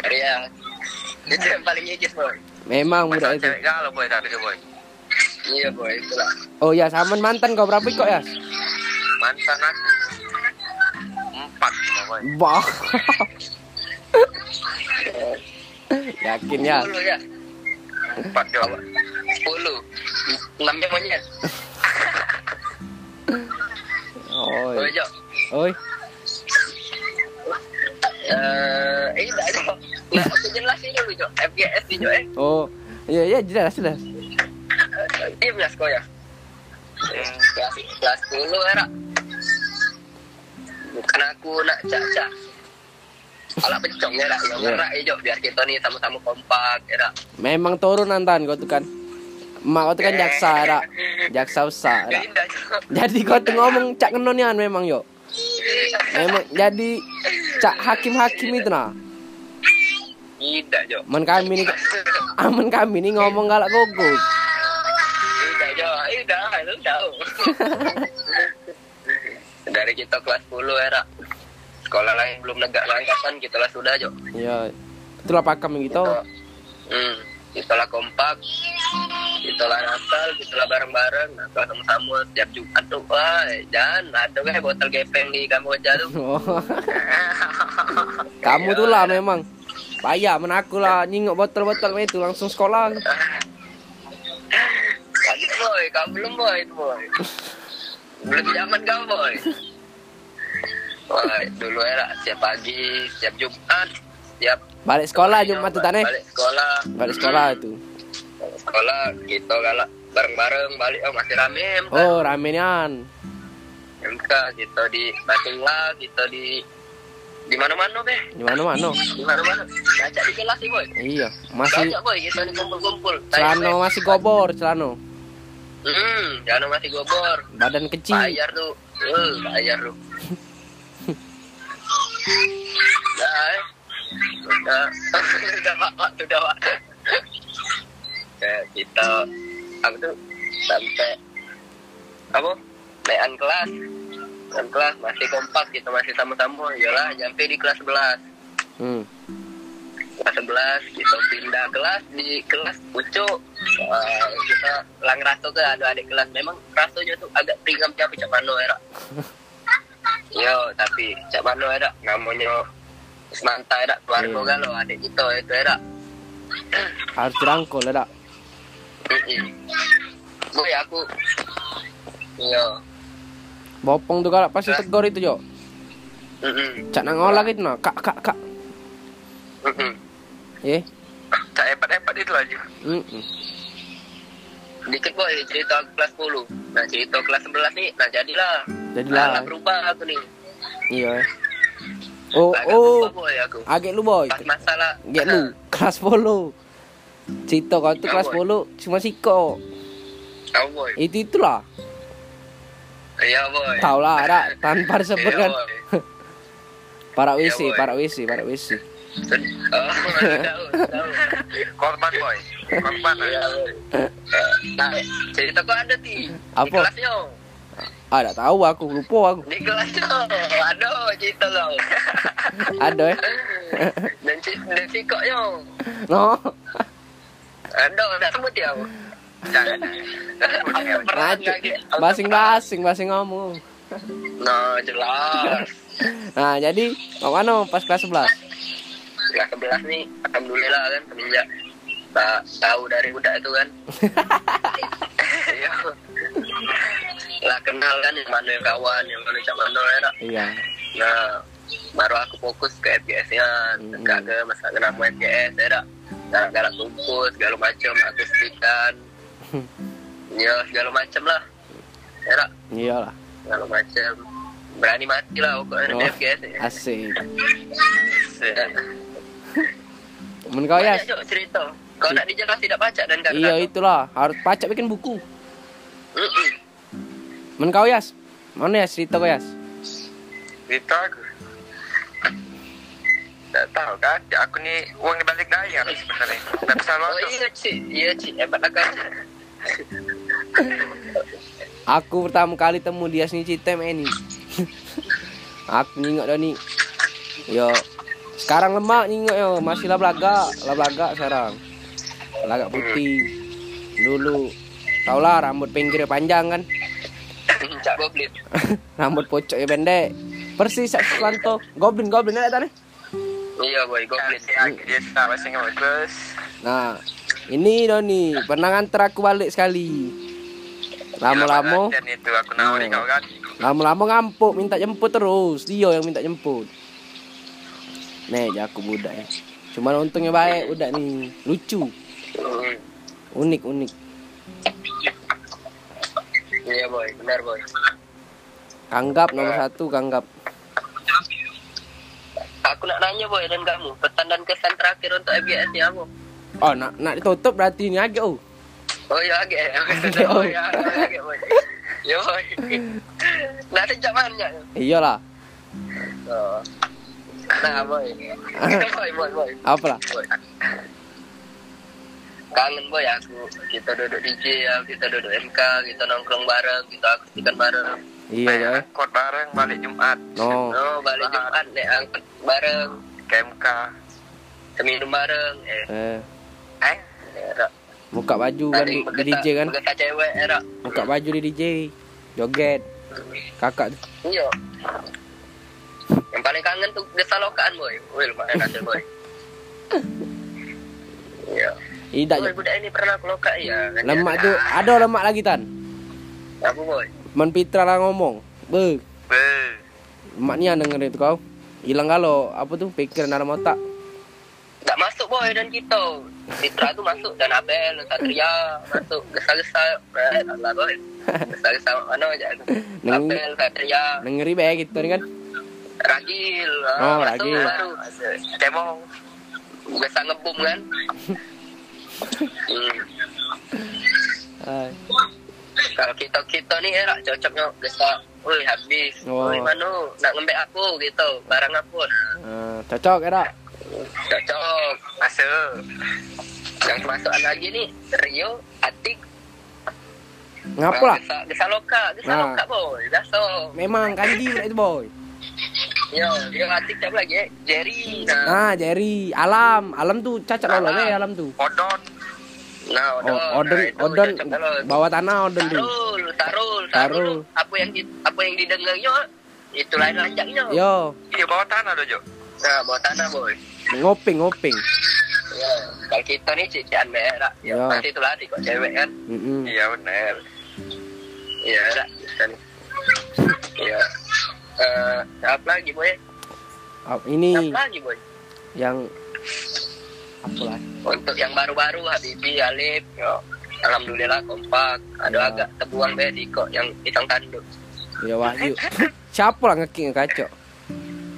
harian itu yang paling ngikis boy Memang muda Masa itu. cewek galau boy tapi itu boy. iya boy itulah Oh ya, saman mantan kau berapa kok ya? Mantan aku. Empat boy. Wah. Yakin ya? ya Empat jawab. Sepuluh enam yang monyet Oi. boy jo Oi. eh ini tak jo nah aku jelasin dulu jo FGS nih jo eh Oh. Iya, iya jelas, jelas. Diam ya sekolah ya. Kelas kelas 10 era. Bukan aku nak cak-cak. Alah pencong ya, Rak. yang Iya. ngerak hijau biar kita nih sama-sama kompak ya. Memang turunan tan kau tuh kan. Emak kau tuh kan jaksa, rak. Jaksa usah, Ya rak. indah jo. Jadi kau tuh ngomong cak ngenonian memang yo. Memang jadi cak hakim-hakim itu nah. Indah jo. Aman kami nih, aman kami nih ngomong galak gogo. Indah jo. Indah, lu *laughs* tahu. Dari kita kelas 10 era. Sekolah lain belum negak angkatan kita lah sudah jo. Ya, itulah pakam gitu. Hmm, itulah kompak, itulah Natal, itulah bareng-bareng, Natal sama-sama setiap Jumat tuh, wah, jangan ada weh botol gepeng di Kamboja tuh. *laughs* Oh. Kamu tuh lah memang. Payah menaku lah nyingok botol-botol itu langsung sekolah. Lagi boy, kamu belum boy itu boy. Belum zaman kamu boy. Wah, dulu era setiap pagi, setiap Jumat, setiap Balik sekolah Jumat tuh tane. Balik sekolah. Balik sekolah itu. Balik sekolah, gitu galak bareng-bareng balik oh masih rame MK. Oh, ramenian. MK gitu di Batunglah gitu di di mana-mana beh Di mana-mana. di mana-mana baca di kelas sih boy Iya, masih baca boy kita nih kumpul-kumpul celano masih gobor, celano. hmm jangan masih gobor Badan kecil. bayar tuh uh, bayar tuh *laughs* eh. Udah, udah pak, pak, udah pak. Kayak kita, aku tuh sampai apa? Naik kelas, kelas. Masih kompak gitu, masih sama-sama. Yalah, sampai di kelas 11 Hmm. kelas 11 kita pindah kelas di kelas pucuk. Wah, kita lang raso ke ada adik kelas. Memang rasonya tuh agak pringam tapi cak mano era. *laughs* Yo tapi cak mano era. Namanya semanta era keluarga Iya. galau adik kita itu era Harus dirangkul ada. boy aku yo Bopong tuh galak pasti tegur itu, Jo. Cak nang olah gitu nah. Kak, kak, kak. Mm-mm. Eh. Tak hebat-hebat itu aja. Dikit boy cerita kelas 10 nah cerita kelas 11 nih nah jadilah Jadilah. Alah, berubah aku nih Iya. Oh, agak oh. boy aku Agak lu *laughs* boy. pas masalah Gak lu kelas 10. Cito kau tuh kelas 10 cuma siko. Tahu boy Itu itulah. iya boy Tahu lah ada *laughs* tanpa disebut Iya, kan. Para Iya, WC, boy. para WC, para WC. *laughs* Oh. Korban boy. Korban ya. Nah, cerita kok ada ti. Di Apa? kelasnya. Ah, tak tahu aku lupa aku. Di kelasnya. Aduh, cerita kau. Ada eh. Dan dan sikoknya. No. Aduh, tak sebut ya. Jangan. Nggak, Ki? Basing-basing, basing ngomong. Nah, jelas. *laughs* Nah, jadi mau mana pas kelas 11? Kelas 11 nih, alhamdulillah kan semenjak tak tahu dari budak itu kan. *laughs* Iya. lah kenal kan yang mana yang kawan, yang mana cak mana ya. Iya. Nah, baru aku fokus ke FGS-nya, Hmm. enggak ke masa kenapa FGS ya. Nak. Galak-galak kumpul, segala macam, akustikan. *laughs* ya, segala macam lah. Ya, Nak. Iyalah. segala macam. Berani mati lah pokoknya Oh, FGS ya. asik. Men kau ya? Cerita. Kau nak dijelas tidak baca dan kan Iya itulah, harus pacak bikin buku. Mm-mm. Men kau Yas? Mana ya cerita kau Yas? Itu aku. Tak tahu kan, aku ni uang di balik daya sebenarnya. Tak bisa Oh luar iya cik, iya cik, hebat lah kan. Aku pertama kali temu dia sini Citem ini. *laughs* aku nyingok dah ni. Yo. Sekarang lemak nyingok yo, masih lah belaga, lah belaga sekarang. Belaga putih. Dulu tau lah rambut pinggir panjang kan. Cak goblin. *laughs* rambut pocok ya pendek. Persis sak Suwanto. Goblin goblin ada tadi. Iya boy, goblin. Dia tak bahasa Inggris. Terus, Nah, ini Doni pernah nganter aku balik sekali. Lama-lama, Dan itu aku nawari kau kan. lama-lama ngampuk minta jemput terus. Dia yang minta jemput. Nih, aku budak ya. Cuman untungnya baik budak nih, lucu, Hmm. unik unik. Iya boy, benar boy. Kanggap nomor satu, kanggap. Aku nak nanya boy dan kamu, pesan dan kesan terakhir untuk FGS ni apa? Oh, nak nak ditutup berarti ini agak oh. Oh ya agak *laughs* *laughs* ya. Oh. Oh ya agak boy. Ya boy. *laughs* Nak sejak? Iyalah. Oh. Nah boy. boy boy boy. Apalah? boy. Kangen boy aku. Kita duduk DJ ya, kita duduk MK, kita nongkrong bareng, kita akustikan bareng. Iya ya. Angkot bareng balik Jumat. No. Oh, balik Jumat nek angkat bareng, KMK. seminum bareng. Eh, Eh, Eh, era. buka baju kan di, di DJ kan? Bergetar cewek era. Buka baju di DJ. Joget. Kakak. Iya. Yang paling kangen tuh desa lokaan boy. Wih lumayan hasil boy. *laughs* Iya. Tidak Boy, budak ini pernah ke loka ya. lemak tuh. Ada lemak lagi tan. Apa boy? Man Pitra lah ngomong. Be, be. lemak ni dengerin itu kau. Hilang kalau apa tuh pikiran dalam otak. Tak masuk boy dan kita. Citra tuh masuk dan Abel, Satria masuk gesa-gesa. Eh, tak lah boy. *laughs* Gesa-gesa mana. Neng- Abel, Satria, Dengeri baik gitu ni kan. Ragil. Oh, masuk Ragil. Baru. Cemong. Gesa ngebum kan. *laughs* Hmm. Hai. Kalau kita kita ni era cocoknya gesa. Woi habis. Oh. Woi manu nak ngembek aku gitu. Barang apa? Ah, cocok era. Cocok. Masuk. Yang masukan lagi nih Rio, Atik, Ngapa lah? Gesa, gesa loka, gesa Nah. loka boy. Daso. Memang kanji budak itu boy. Yo, Rio Atik siapa lagi? eh? Jerry. Nah, Nah, Jerry, Alam, Alam tuh cacat lolos Alam. ya Alam tuh. Odon. nah Odon. Oh, Odon, Nah, Odon bawah tanah Odon tuh. Tarul, Tarul, Tarul. Tarul. Apa yang di, apa yang didengarnya itu lain lanjaknya. Yo, Iya bawah tanah dojo. Nah, bawah tanah boy. ngoping ngoping. Ya, kalau kita nih cician merah. Ya, Ya. pasti itu lari kok cewek kan. Iya benar. Iya, rak. Dan, Iya. Eh, apa lagi boy? Ah, Ini Apa lagi boy? yang apa lah? Untuk yang baru-baru Habibi, Alif, yo. Alhamdulillah kompak. Ada Ya. agak terbuang bedi kok yang pisang tanduk. Ya Wahyu. *laughs* Siapa lah ngeking kacau?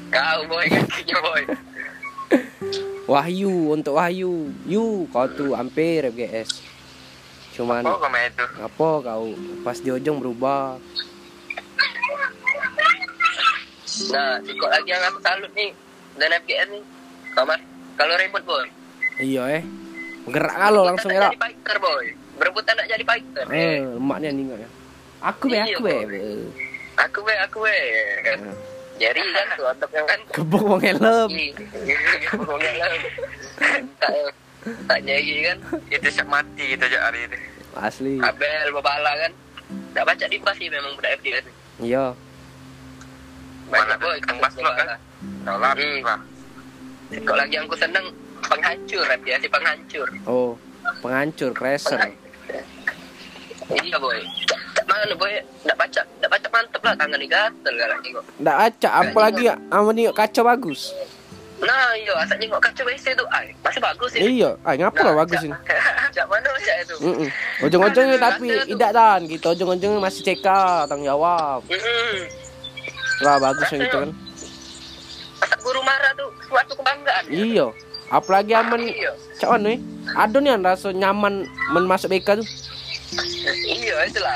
Kau boy kakinya boy. *laughs* Wahyu untuk Wahyu. Yu kau tuh hampir FGS. Cuman komen itu. apa kau pas di ujung berubah. Nah, kok lagi yang aku salut nih dan FGS nih. Kamar. Kalau ribut boy. Iya eh. Gerak kalau langsung ya. nak jadi fighter boy. Berebutan nak jadi fighter. Eh, emaknya nih enggak ya. Aku be, Iya, aku be. Aku be, aku be. Jadi kan tuh otak yang kan. Kebuk wong helm. Ngomongnya tak tak nyegi kan. Itu siap mati kita aja hari ini. Asli. Abel babala kan. Tak baca di sih memang budak FDS. Iya. Banyak Mana boy. tukang baslok kan? Tahu lah, Hmm. lah. Kalau lagi yang ku seneng penghancur FDS penghancur. Oh, penghancur crasher. Iya boy. Tak mana boy? Tak baca, tak baca mantep lah tangan ni gatel galak tengok. Ndak acak apalagi ama nih kaca bagus. Nah, iya, asal tengok kaca WC tu, ay, masih bagus ini. Iya, ah ngapa lah bagus ini? Cak mana cak itu? Mm Ujung-ujungnya tapi tidak dan gitu. Ujung-ujungnya masih CK tanggung jawab. Mm-mm. Lah bagus yang itu kan. Guru marah tu suatu kebanggaan. Iya. Apalagi aman mana nih? Ada nih rasa nyaman men masuk BK tuh. Iya, itulah.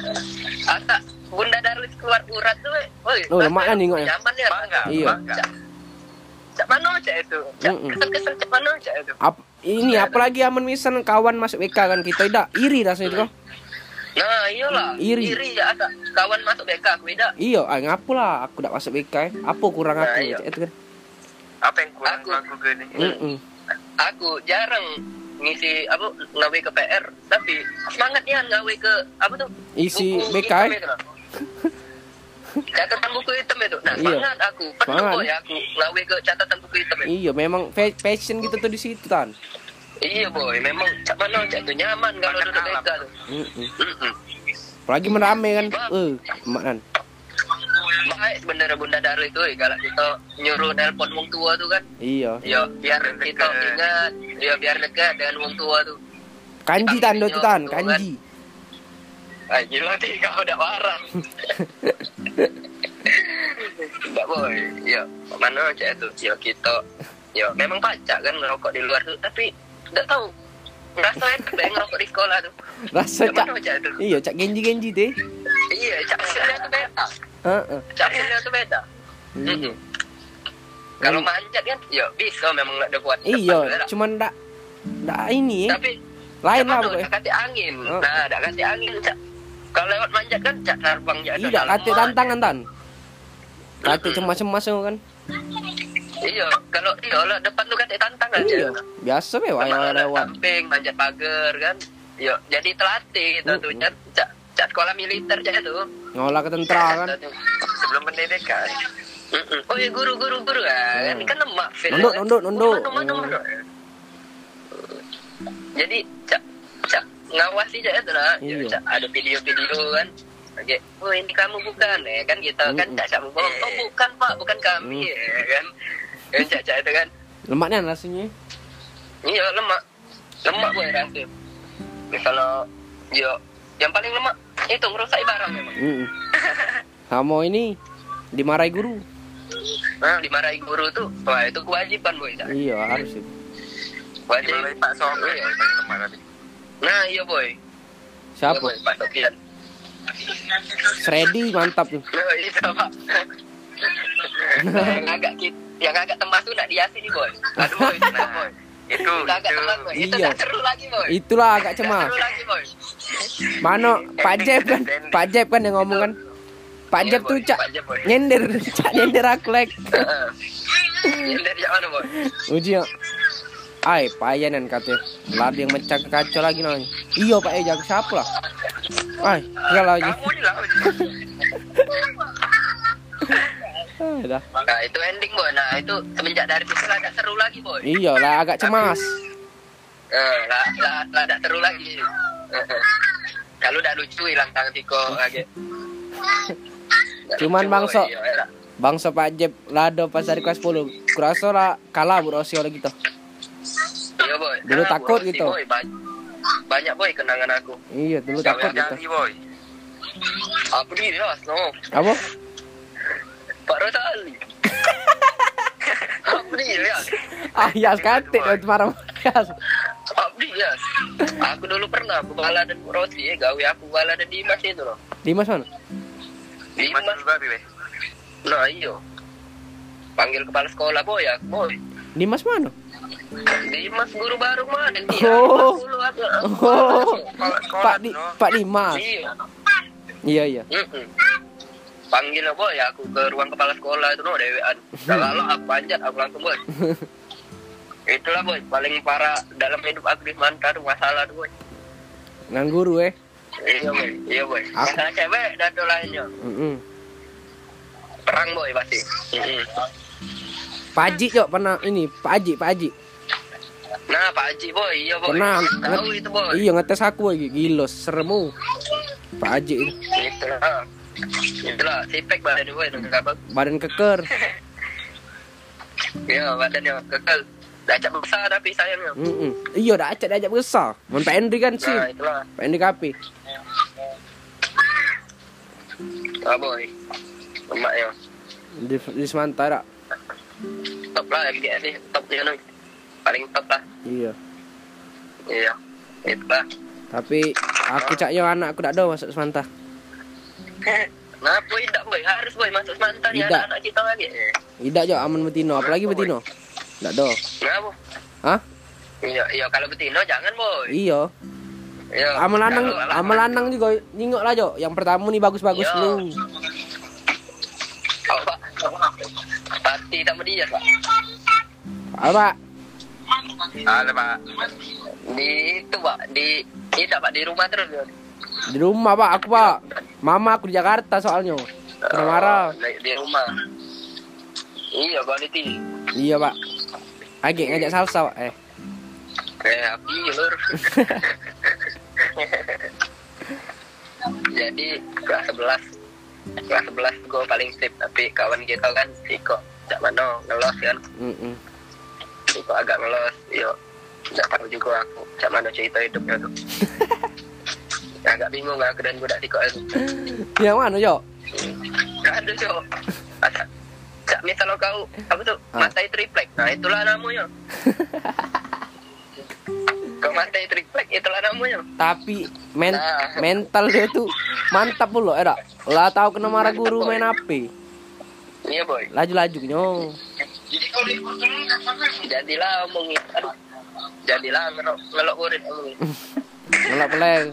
*laughs* Asal Bunda Darwis keluar urat tu, eh. Oi, Oh, lemaknya nih, Ngok, ya? Nyaman ya. Bangga, Iya. Cak, mana cak itu? Cak, kesel-kesel cak mana cak itu? Ap, ini apalagi aman misal kawan masuk BK kan kita tidak iri rasanya itu kan. Nah, iyalah. Iri. Iri ya, asal kawan masuk BK, aku tidak. Iya, ah lah aku tidak masuk BK. eh? Apa kurang Nah, aku iya. itu kan. Apa yang kurang Aku. aku gini? Mm-mm. Aku jarang ngisi apa ngawe ke PR tapi semangatnya ngawe ke apa tuh Isi Buku BK, hitam eh? *laughs* catatan buku hitam itu nah Iya. semangat aku penuh boy aku ngawe ke catatan buku hitam itu Iya, memang fa- passion gitu tuh di situ kan. Iya boy memang cak mana cak tuh nyaman kalau duduk Mm-mm. Mm-mm. Apalagi merame kan. Eh, emak kan. baik sebenarnya bunda Darul itu eh, kalau kita nyuruh nelpon wong tua tuh kan Iya. ya biar kita ingat ya biar dekat dengan wong tua tuh Kanji tan do tu tan, kan. kanji. Ah, gila sih kau udah warang. *laughs* Enggak boy, ya mana aja itu, ya kita, ya memang pacak kan ngerokok di luar tuh, tapi enggak tahu enak deh ngerokok di sekolah tuh. Rasa cak. Iya, cak genji-genji teh. Iya, cak hasilnya tuh beda, Heeh. cak hasilnya tuh beda. Iya. Kalau manjat kan, ya bisa memang nggak ada buat. Iya, cuman ndak ndak ini ya. Tapi Lain lah pokoknya. kasih angin. Oh. Nah, dak kasih angin cak. Kalau lewat manjat kan cak terbang ya. Tidak kate tantangan tan. Kate cemas-cemas tuh kan. Iya, kalau iya lah depan tuh kan tantangan Iya. aja. Biasa be wae lewat. samping, manjat pagar kan. Yo, jadi telatih itu tuh Mm-mm. cak, cak, sekolah militer cak itu. Ngolah ke tentara kan. Tuh. Sebelum pendidikan. Oh iya guru guru guru kan, kan lemak feel Nunduk, kan. nunduk, nunduk. Nunduk. Jadi cak cak ngawasi cak itu lah. Ya, Iya. Cak, ada video-video kan. Oke, oh ini kamu bukan ya kan kita kan cak cak bohong. Oh bukan pak, bukan kami Mm. ya kan. Kan cak cak itu kan. Lemaknya rasanya. Iya lemak, lemak gue rasa. Ya, kalau yo yang paling lemak itu ngerusak barang memang. Heeh. Sama ini dimarahi guru. Nah, dimarahi guru tuh, wah itu kewajiban boy. Iya, harus itu. Wajib. Dimulai Pak Iya. yang lemah tadi. Nah iya boy. Siapa? Iya, boy, Pak Sofian. Freddy mantap tuh. Nah, itu pak. yang *laughs* agak kit- yang agak temas tuh nak diasi nih boy. Aduh *laughs* boy, itu Nah, boy. itu Itu agak itu temas boy. Itu Iya. tak seru lagi boy. Itulah agak cemas. seru lagi boy. Mano Pak Jeb kan? Pak Jeb kan yang ngomong kan? Pak Iya, Jeb tuh cak nyender, cak nyender aku. Ini dari yang mana boy? Uji ya. Ay, payanan katanya. Lada yang mecah ke kacau lagi nanya. Iya Pak Eja, siapa lah? Ay, enggak lagi. *laughs* Ah. Nah itu ending boy. Nah itu semenjak dari situ agak seru lagi boy. Iya lah agak cemas. Eh, lah, lah, lah, tak seru lagi. Eh, eh. Kalau udah lucu hilang tangan tiko *laughs* lagi. Cuman bangsa. boy. Iya, Pak Jeb lado pas dari kelas 10. Kurasa lah kalah Bu Rosio lagi gitu. Iya boy. Dulu Ah, takut gitu. Boy. Banyak, banyak boy kenangan aku. Iya, dulu Siapa takut gitu. boy? Aku di no. Apa? Pak Rosali. *laughs* Abdi ya. Ah, ya kate dan marah. Abdi ya. Aku dulu pernah aku bala dan Rosi, eh, gawe aku bala dan Dimas itu loh. Dimas mana? Di mana Dimas. babi weh? Nah iyo. Panggil kepala sekolah boy ya, boy. Dimas mana? Dimas guru baru mah dan dia Oh. dulu aku. Oh, Pak Di. Pak Dimas. Iya. Iya iya. Mm-mm. Panggil lah boy aku ke ruang kepala sekolah itu no dewean. Kalau *laughs* aku panjat aku langsung boy. *laughs* Itulah boy paling parah dalam hidup aku di Manta tuh masalah tuh boy. Ngan guru eh. Iya boy, iya boy. Aku- Masalah cewek dan tuh lainnya. Mm-mm. Perang boy pasti. Mm-mm. Pak Haji Cok pernah ini Pak Haji Pak Haji Nah Pak Haji boy, iya boy. pernah Tahu itu boy. iya ngetes aku lagi gilos seremu Pak Haji itu. Itulah sipek badan dengan apa? badan keker *laughs* Iya badannya kekal. Dacak besar tapi sayangnya. Mm-mm. iya dah acak dah ajak besar Mun Pak Henry kan sih Nah itulah. Pak Henry kapi Ah boy. Emak ya. di, di Semantara Top lah MGS nih. Topnya nih. Paling top lah. iya Iya. Itulah. tapi aku cak yo anak aku tak ada masuk Semanta Nah, boy, tidak boy, harus boy masuk mantan ya Tidak. anak kita lagi. tidak jo aman betino apalagi betino tak ada Kenapa? Hah? Iya, iya kalau betino jangan boy. iya Iya. amal lanang amal lanang juga nyingok lah jo yang pertama nih bagus-bagus Iya. lu Oh, Pak. Pasti sama dia, Pak. apa Halo pak. Di itu, Pak. Di tidak, Pak, di rumah terus. Di rumah pak aku pak. Mama aku di Jakarta soalnya. Kena marah. Oh, di, di rumah. Iya, quality. iya pak. Agi ngajak salsa pak. Eh. Eh, api lur. *laughs* Jadi kelas 11 kelas 11 gue paling sip tapi kawan kita kan Iko cak mana ngelos kan? Mm-mm. Iko agak ngelos yo nggak tahu juga aku. Cak mana cerita hidupnya tuh *laughs* agak bingung aku dan budak Iko itu *laughs* yang mana jo ada cok Asa- cak misal kau apa tuh Ah. matai triplek nah itulah namanya. *laughs* Kau matai triplek itulah namanya. Tapi men Nah. mental dia tuh mantap pula eh dak lah tahu kena marah guru main HP iya boy. Laju-laju nyo jadilah omongin. Aduh. Jadilah ngelok ngelok murid omongin. *laughs* Ngelak peleng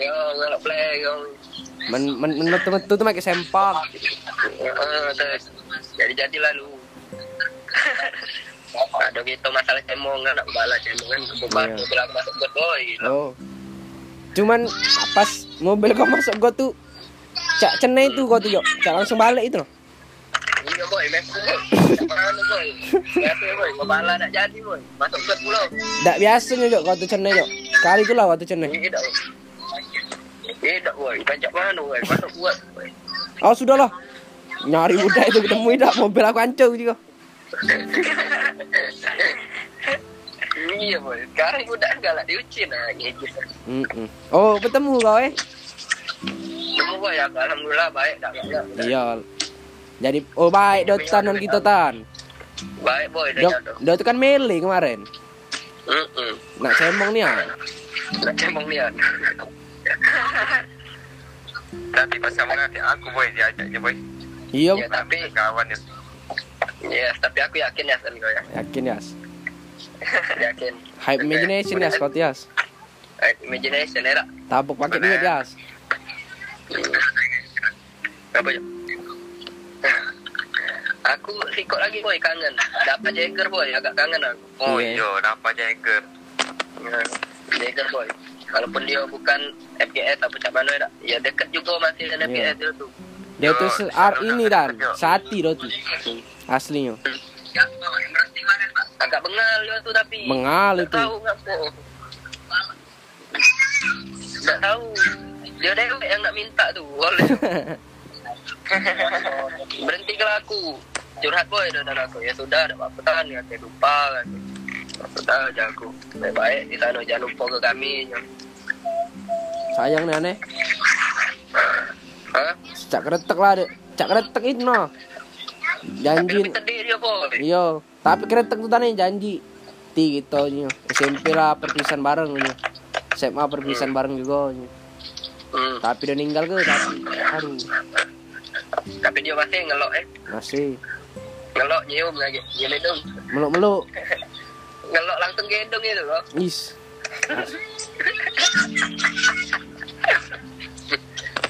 yo ngelok play yo. Men men menut metu tuh pakai sempak terus jadi jadilah lu. *laughs* Ada gitu masalah cemongan nak bala cemongan bubar Iya. bilang masuk got boy. Oh. Cuman pas mobil kau masuk gua tuh cak cenai tuh gua tuh jo cak langsung balik itu loh. Iya boy mesu boy. Mana boy. Mesu boy. Kepala nak jadi boy. Masuk got pulau Dak biasanya jo kau tuh cenai jo kali itu lah waktu cenai tidak tidak boy pajak mana boy masuk buat? Boy oh sudah lah nyari budak itu ketemu tidak mobil aku hancur juga. Iya boy sekarang udah galak diucin nah gitu Mm-mm. oh bertemu kau eh? Temu boy ya. Alhamdulillah baik tak banyak iya. Jadi oh baik do tanan kita tan. Baik boy dah jatuh. Itu kan mele kemarin. Heeh. nak cemong nih ah? Nak cemong nian. Tapi pas kamu ngerti aku boy diajaknya boy. iya Ya, tapi kawan ya. yes, tapi aku yakin ya kau ya. yakin ya *laughs* Yakin. hype imagination ya Scott Yas Imagination era. tabuk pakai duit Yas Apa ya? Aku sikok lagi boy kangen. Dapat Jagger boy, agak kangen aku. Oh Iya. iya, dapat Jagger. Ya, Jagger boy. Walaupun dia bukan FGS apa macam mana ya, ya dekat juga masih dengan Iya. FGS dia tuh. dia tuh ar ini dan sati do tuh aslinya Agak bengal dia tuh tapi. mengal Tak itu tahu ngapa. Tak tahu. Dia dewek yang nak minta tu. Oleh. *laughs* Berhenti ke aku. Curhat boy dan aku. Ya sudah, ada apa-apa kan. Ya, lupa kan. Sudah aja aku. Baik-baik di sana jangan lupa ke kami. sayang nih aneh. Hah? cak keretek lah dek. Cak keretek itu no. Janji. Iya. Tapi keretek tuh tadi janji. Ti gitu nya SMP lah perpisahan bareng nya SMA perpisahan bareng juga nya. Hmm. tapi udah ninggal ke tapi aduh. Tapi dia masih ngelok eh. masih. Ngelok nyium lagi. Nyium hidung Meluk-meluk. *laughs* ngelok langsung gendong itu loh Is.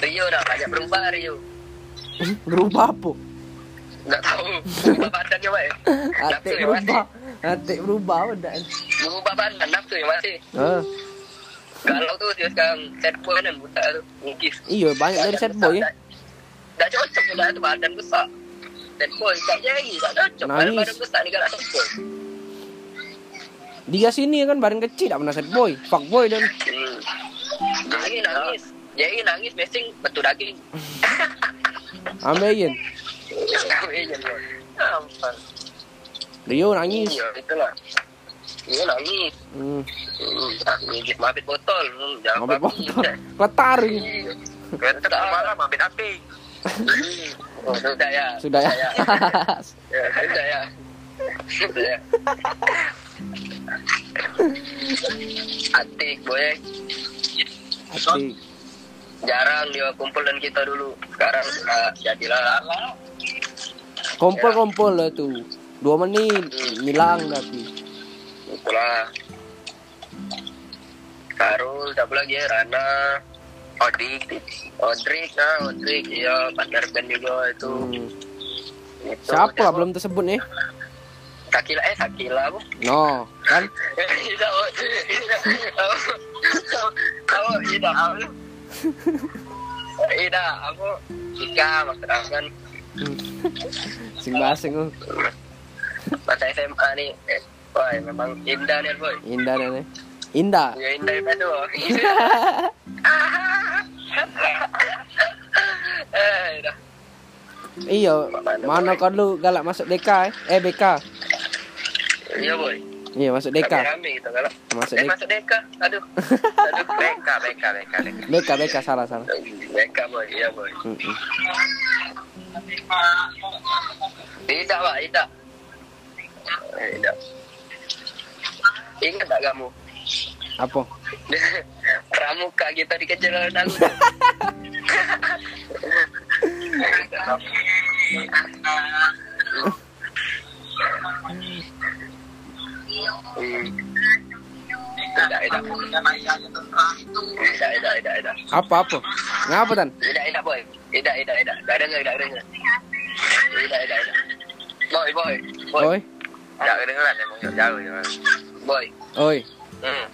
Rio dah banyak berubah Rio Berubah apa? nggak tahu berubah badannya ya Atik ya berubah. Atik berubah udah. berubah badan nafsu ya masih Ah, Galau tuh dia sekarang set boy kan buta tuh ngikis. iya banyak dari set boy ya. Dah cocok udah tuh badan besar. Set boy tak jadi tak cocok. Badan besar ni galak set boy. Dia sini kan badan kecil tak pernah set boy. Fuck boy dan. Hmm. Jadi nangis. Jadi nangis mesing betul daging. *laughs* Iya, iya. Ampun. Rio nangis. Iya, itulah. Iya nangis. Hmm. Hmm, Ngigit mabit botol. Hmm, Jangan babi. botol. Ketar. Iya. Kita malam ambil api. *laughs* Oh, sudah ya. Sudah ya. Ya, *laughs* sudah ya. Sudah ya. Atik boy. Atik. Jarang dia kumpul dan kita dulu. Sekarang ah, jadilah. Kompol-kompol lah tuh. Dua menit. Hilang tapi. Itulah. Karul, siapa lagi ya? Rana, Odik. Odrik, nah Odrik, iya partner band juga itu. Hmm. Itu, Siapa belum tersebut nih? Sakila, eh Sakila bu. No, kan? Ida, oh, Ida, oh, oh? Ida, apa? Ika, maksud aku kan Hmm. Sing basing oh. masa SMA nih. Eh, Wah, memang indah nih boy. Indah nih. Indah. Ya indah itu. *laughs* Eh. Iya, mana kau lu galak masuk DK eh? Eh BK. Iya boy. Iya masuk DK. Rame-rame gitu kalau. Masuk Eh DK. masuk deka. Aduh. Aduh. BK, BK. BK. BK BK salah salah. Deka boy, iya boy. Hmm, hmm. Tidak pak, tidak. Eh, Tidak. Ingat tak kamu? Apa? *laughs* Pramuka kita dikejar oleh Nalu. *laughs* Tidak. Apa apa? Ngapa tan? Tidak, tidak, boy. Tidak, tidak, tidak. Tak dengar, tak dengar. Tidak, tidak, tidak. Boy, boy. Boy, Oi, Tak kedengeran emang jauh ya. boy. oi. Hmm.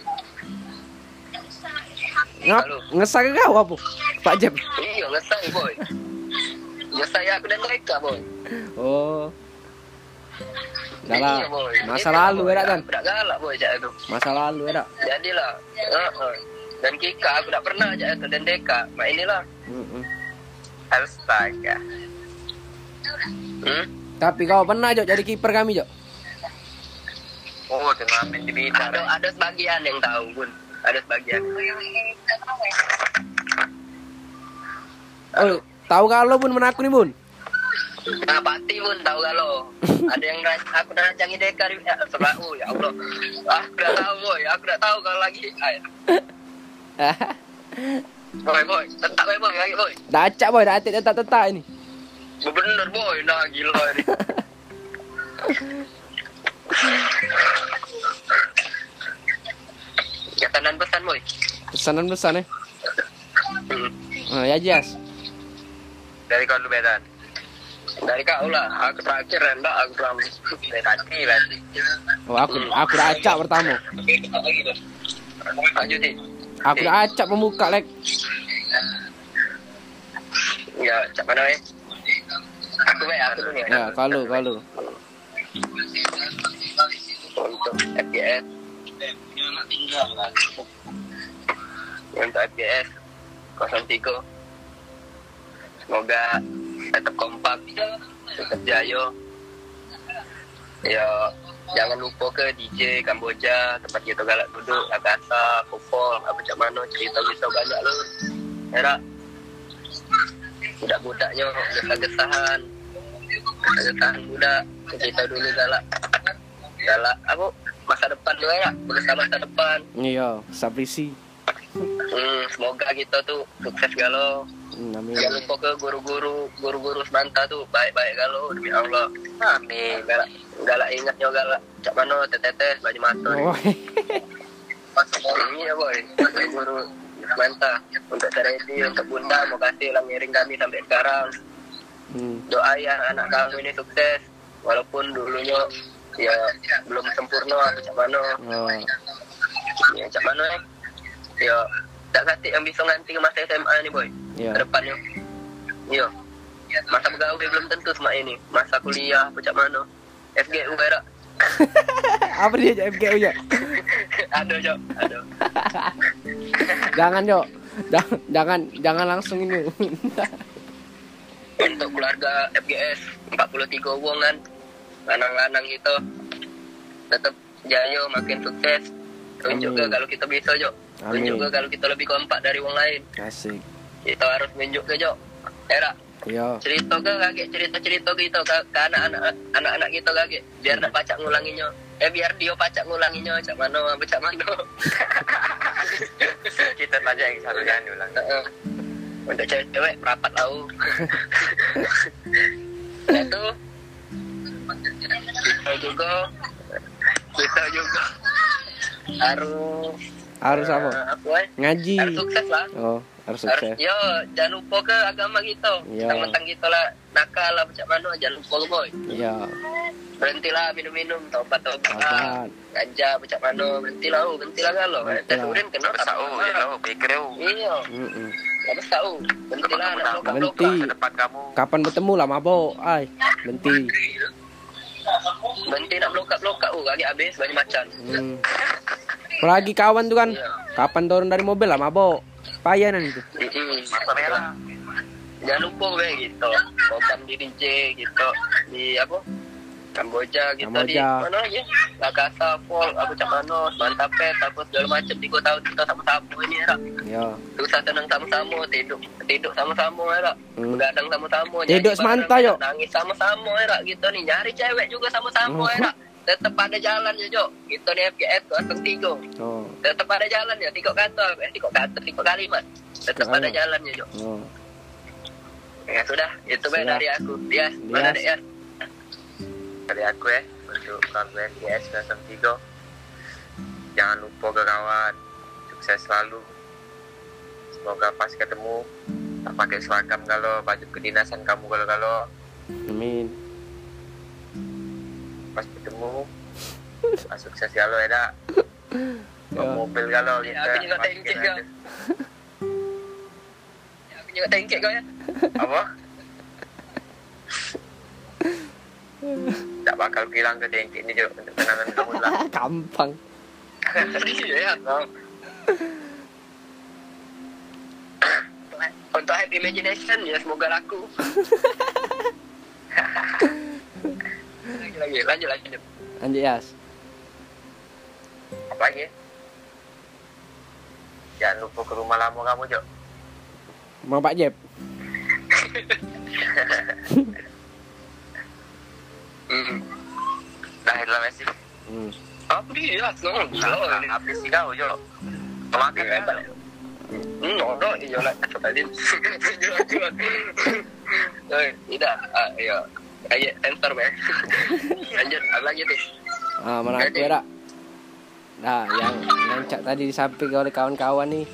Ngap ngesar ke kau apa? Pak Jeb. Iya, boy. Ngesai aku dan mereka, boy. Oh. Dah lah. Iya, boy. Masa lalu ya kan? Tak galak, boy, cak itu. Masa lalu ya tak? Jadilah. Uh-uh. Dan Kika, aku tak pernah cak itu. Dan Deka, mak inilah. Hmm. Astaga. Hmm? Tapi kau pernah Jok jadi kiper kami Jok? Oh, turnamen di Blitar. Ada, ada sebagian yang tahu, Bun. Ada sebagian. Oh, tahu kalau pun menaku nih bun? Nah, pasti pun tahu kalau ada yang aku dah rancangi Deka di ya, sebelah. Oh, ya Allah. Aku dah tahu, boy. Aku dah tahu kalau lagi. Ay. *laughs* Boy, boy. Tetap, boy, boy. Lagi, boy. dah acak boy, dah atik tetap tetap ini. Bener, boy. Nah, gila ini. *laughs* Katanan pesan, boy. Pesanan pesan eh. Hmm. Ah, ya jas. Dari kau lu bedan. Dari kau lah. Aku terakhir rendah. Aku ram. Dari tadi lah. Oh, aku aku acak pertama. Aku dah acak pembuka lek. Ya, cak mana, eh? Aku, baik. Aku dulu, ya. Ya, kalau kalau. Untuk FPS. Untuk FPS 03. Semoga tetap kompak, tetap jayo. Ya, jangan lupa ke DJ Kamboja, tempat kita galak duduk, Agasa, Popol, apa macam mana, cerita-cerita banyak lu. Ya tak? Budak-budaknya, gesah-gesahan. Gesah-gesahan budak, cerita dulu galak. Galak, apa? Masa depan juga ya, berusaha masa depan. Iya, sabrisi. Hmm, semoga kita tuh sukses galau. Hmm, amin. Jangan lupa ke guru-guru guru-guru semanta tuh baik-baik galau demi Allah. Amin. Galak galak ingat yo galak. Cak mana tetetes baju mata. Oh, Ini ya boy, guru semanta untuk Teredi, untuk Bunda mau kasih lah ngiring kami sampai sekarang. hmm. Doa ya anak kamu ini sukses walaupun dulunya ya belum sempurna atau cak mana. Oh, Ya cak mana eh. Ya tak kati yang bisa nganti ke masa SMA nih boy. ya. ke depannya. Iya. Masa pegawai belum tentu sama ini. Masa kuliah apa cak mana. FGU era. *laughs* Apa dia Jok, FGU ya? ada Jok, ada. *laughs* Jangan, Jok. Jangan, jangan, jangan langsung ini. *laughs* Untuk keluarga FGS 43 wong kan. Lanang-lanang itu tetap jaya makin sukses. Tunjuk ke kalau kita bisa Jok. Amin. ke kalau kita lebih kompak dari wong lain. Asik. Kita harus tunjuk ke Jok. Era Yo. cerita ke kakek cerita cerita gitu ke, ke anak-anak anak-anak kita kakek biar nak pacak ngulanginya eh biar dia pacak ngulanginya cak mana apa cak mana *laughs* Kita belajar yang satu jangan. Heeh. untuk cewek-cewek rapat tahu itu *laughs* kita juga kita juga harus Harus apa? eh, apa eh? Ngaji. harus sukses lah Oh, harus harus sukses. yo jangan lupa ke agama kita Iya. mentang-mentang kita lah nakal lah macam mana jangan lupa lu boy Iya. berhentilah minum-minum tobat tobat ganja macam mana berhentilah oh berhentilah kalau eh Berhentilah. tes urin kena Besar oh, ya lo, pikir oh. iya tahu berhentilah Kamu nak tahu, lokap Berhenti. Kapan bertemu lah mabok? Ay, berhenti. Berhenti nak lokap oh kaki habis banyak macan Hmm. Apalagi kawan tuh kan. Iya. Kapan turun dari mobil lah mabok. Payanan itu. Mm-mm. Mata merah. jangan lupa be gitu program di DJ gitu di apa Kamboja gitu di Kamboja. mana lagi Lakasa Folk apa cak mana Mantapet apa segala macam tiga tahun kita sama-sama ini ya Yo. susah tenang sama-sama tidur tidur sama-sama ya Hmm. begadang sama-sama Tidur semanta, Jok. nangis sama-sama ya gitu nih nyari cewek juga sama-sama Hmm. ya tetap ada jalan ya Jok gitu nih FGS kosong tiga Oh. tetap ada jalan ya tiga kata eh tiga kata tiga kalimat tetap ada jalan ya Jok Oh. ya sudah itu Sudah. dari aku dia mana Dias. Ya Dari aku ya, untuk keluarga NGS 03. Jangan lupa ke kawan. Sukses selalu. Semoga pas ketemu tak pakai seragam kalau baju kedinasan kamu kalau kalau Amin. pas ketemu pas sukses kalau ya Ya. mobil kalau Ya, kita aku juga tengkek. Kak. aku juga tengkek kau ya apa tak bakal bilang ke dengki ini juga untuk kenangan kamu lah *laughs* Gampang. iya no. *coughs* untuk happy imagination ya semoga laku lagi *laughs* lagi lanjut lanjut Anjir Yas. apa lagi jangan lupa ke rumah lama kamu Jo Mau Pak Jeb. *laughs* hmm. dah lah Messi Hmm. apa dia no Nah, habis sih kau Jo makan Iya, ya Pak. Hmm, no, no, iya lah, tadi. *laughs* Jual. Eh, tidak, ah, iya. Kayak sensor, Bang. *laughs* Lanjut, lagi tuh? Ah, mana aku ya? Nah, yang yang cak tadi disampaikan oleh kawan-kawan nih.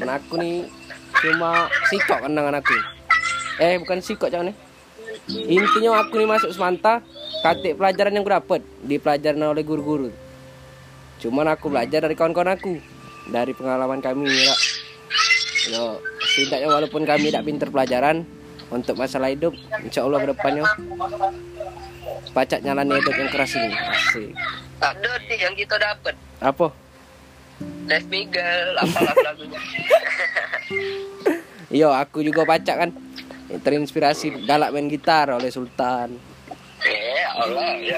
Mana aku nih cuma sikok kenangan aku. Eh, bukan sikok jangan nih. Intinya aku nih masuk semanta, katik pelajaran yang aku dapat di pelajaran oleh guru-guru. Cuman aku belajar dari kawan-kawan aku, dari pengalaman kami ya. Yo, setidaknya walaupun kami tidak pinter pelajaran untuk masalah hidup, insya Allah ke depannya pacak nyalani hidup yang keras ini. Asik. Ada yang kita dapat. Apa? Les Miguel, apalah lagunya. *laughs* Iya, aku juga baca kan. Terinspirasi galak main gitar oleh Sultan, Eh, Allah, ya,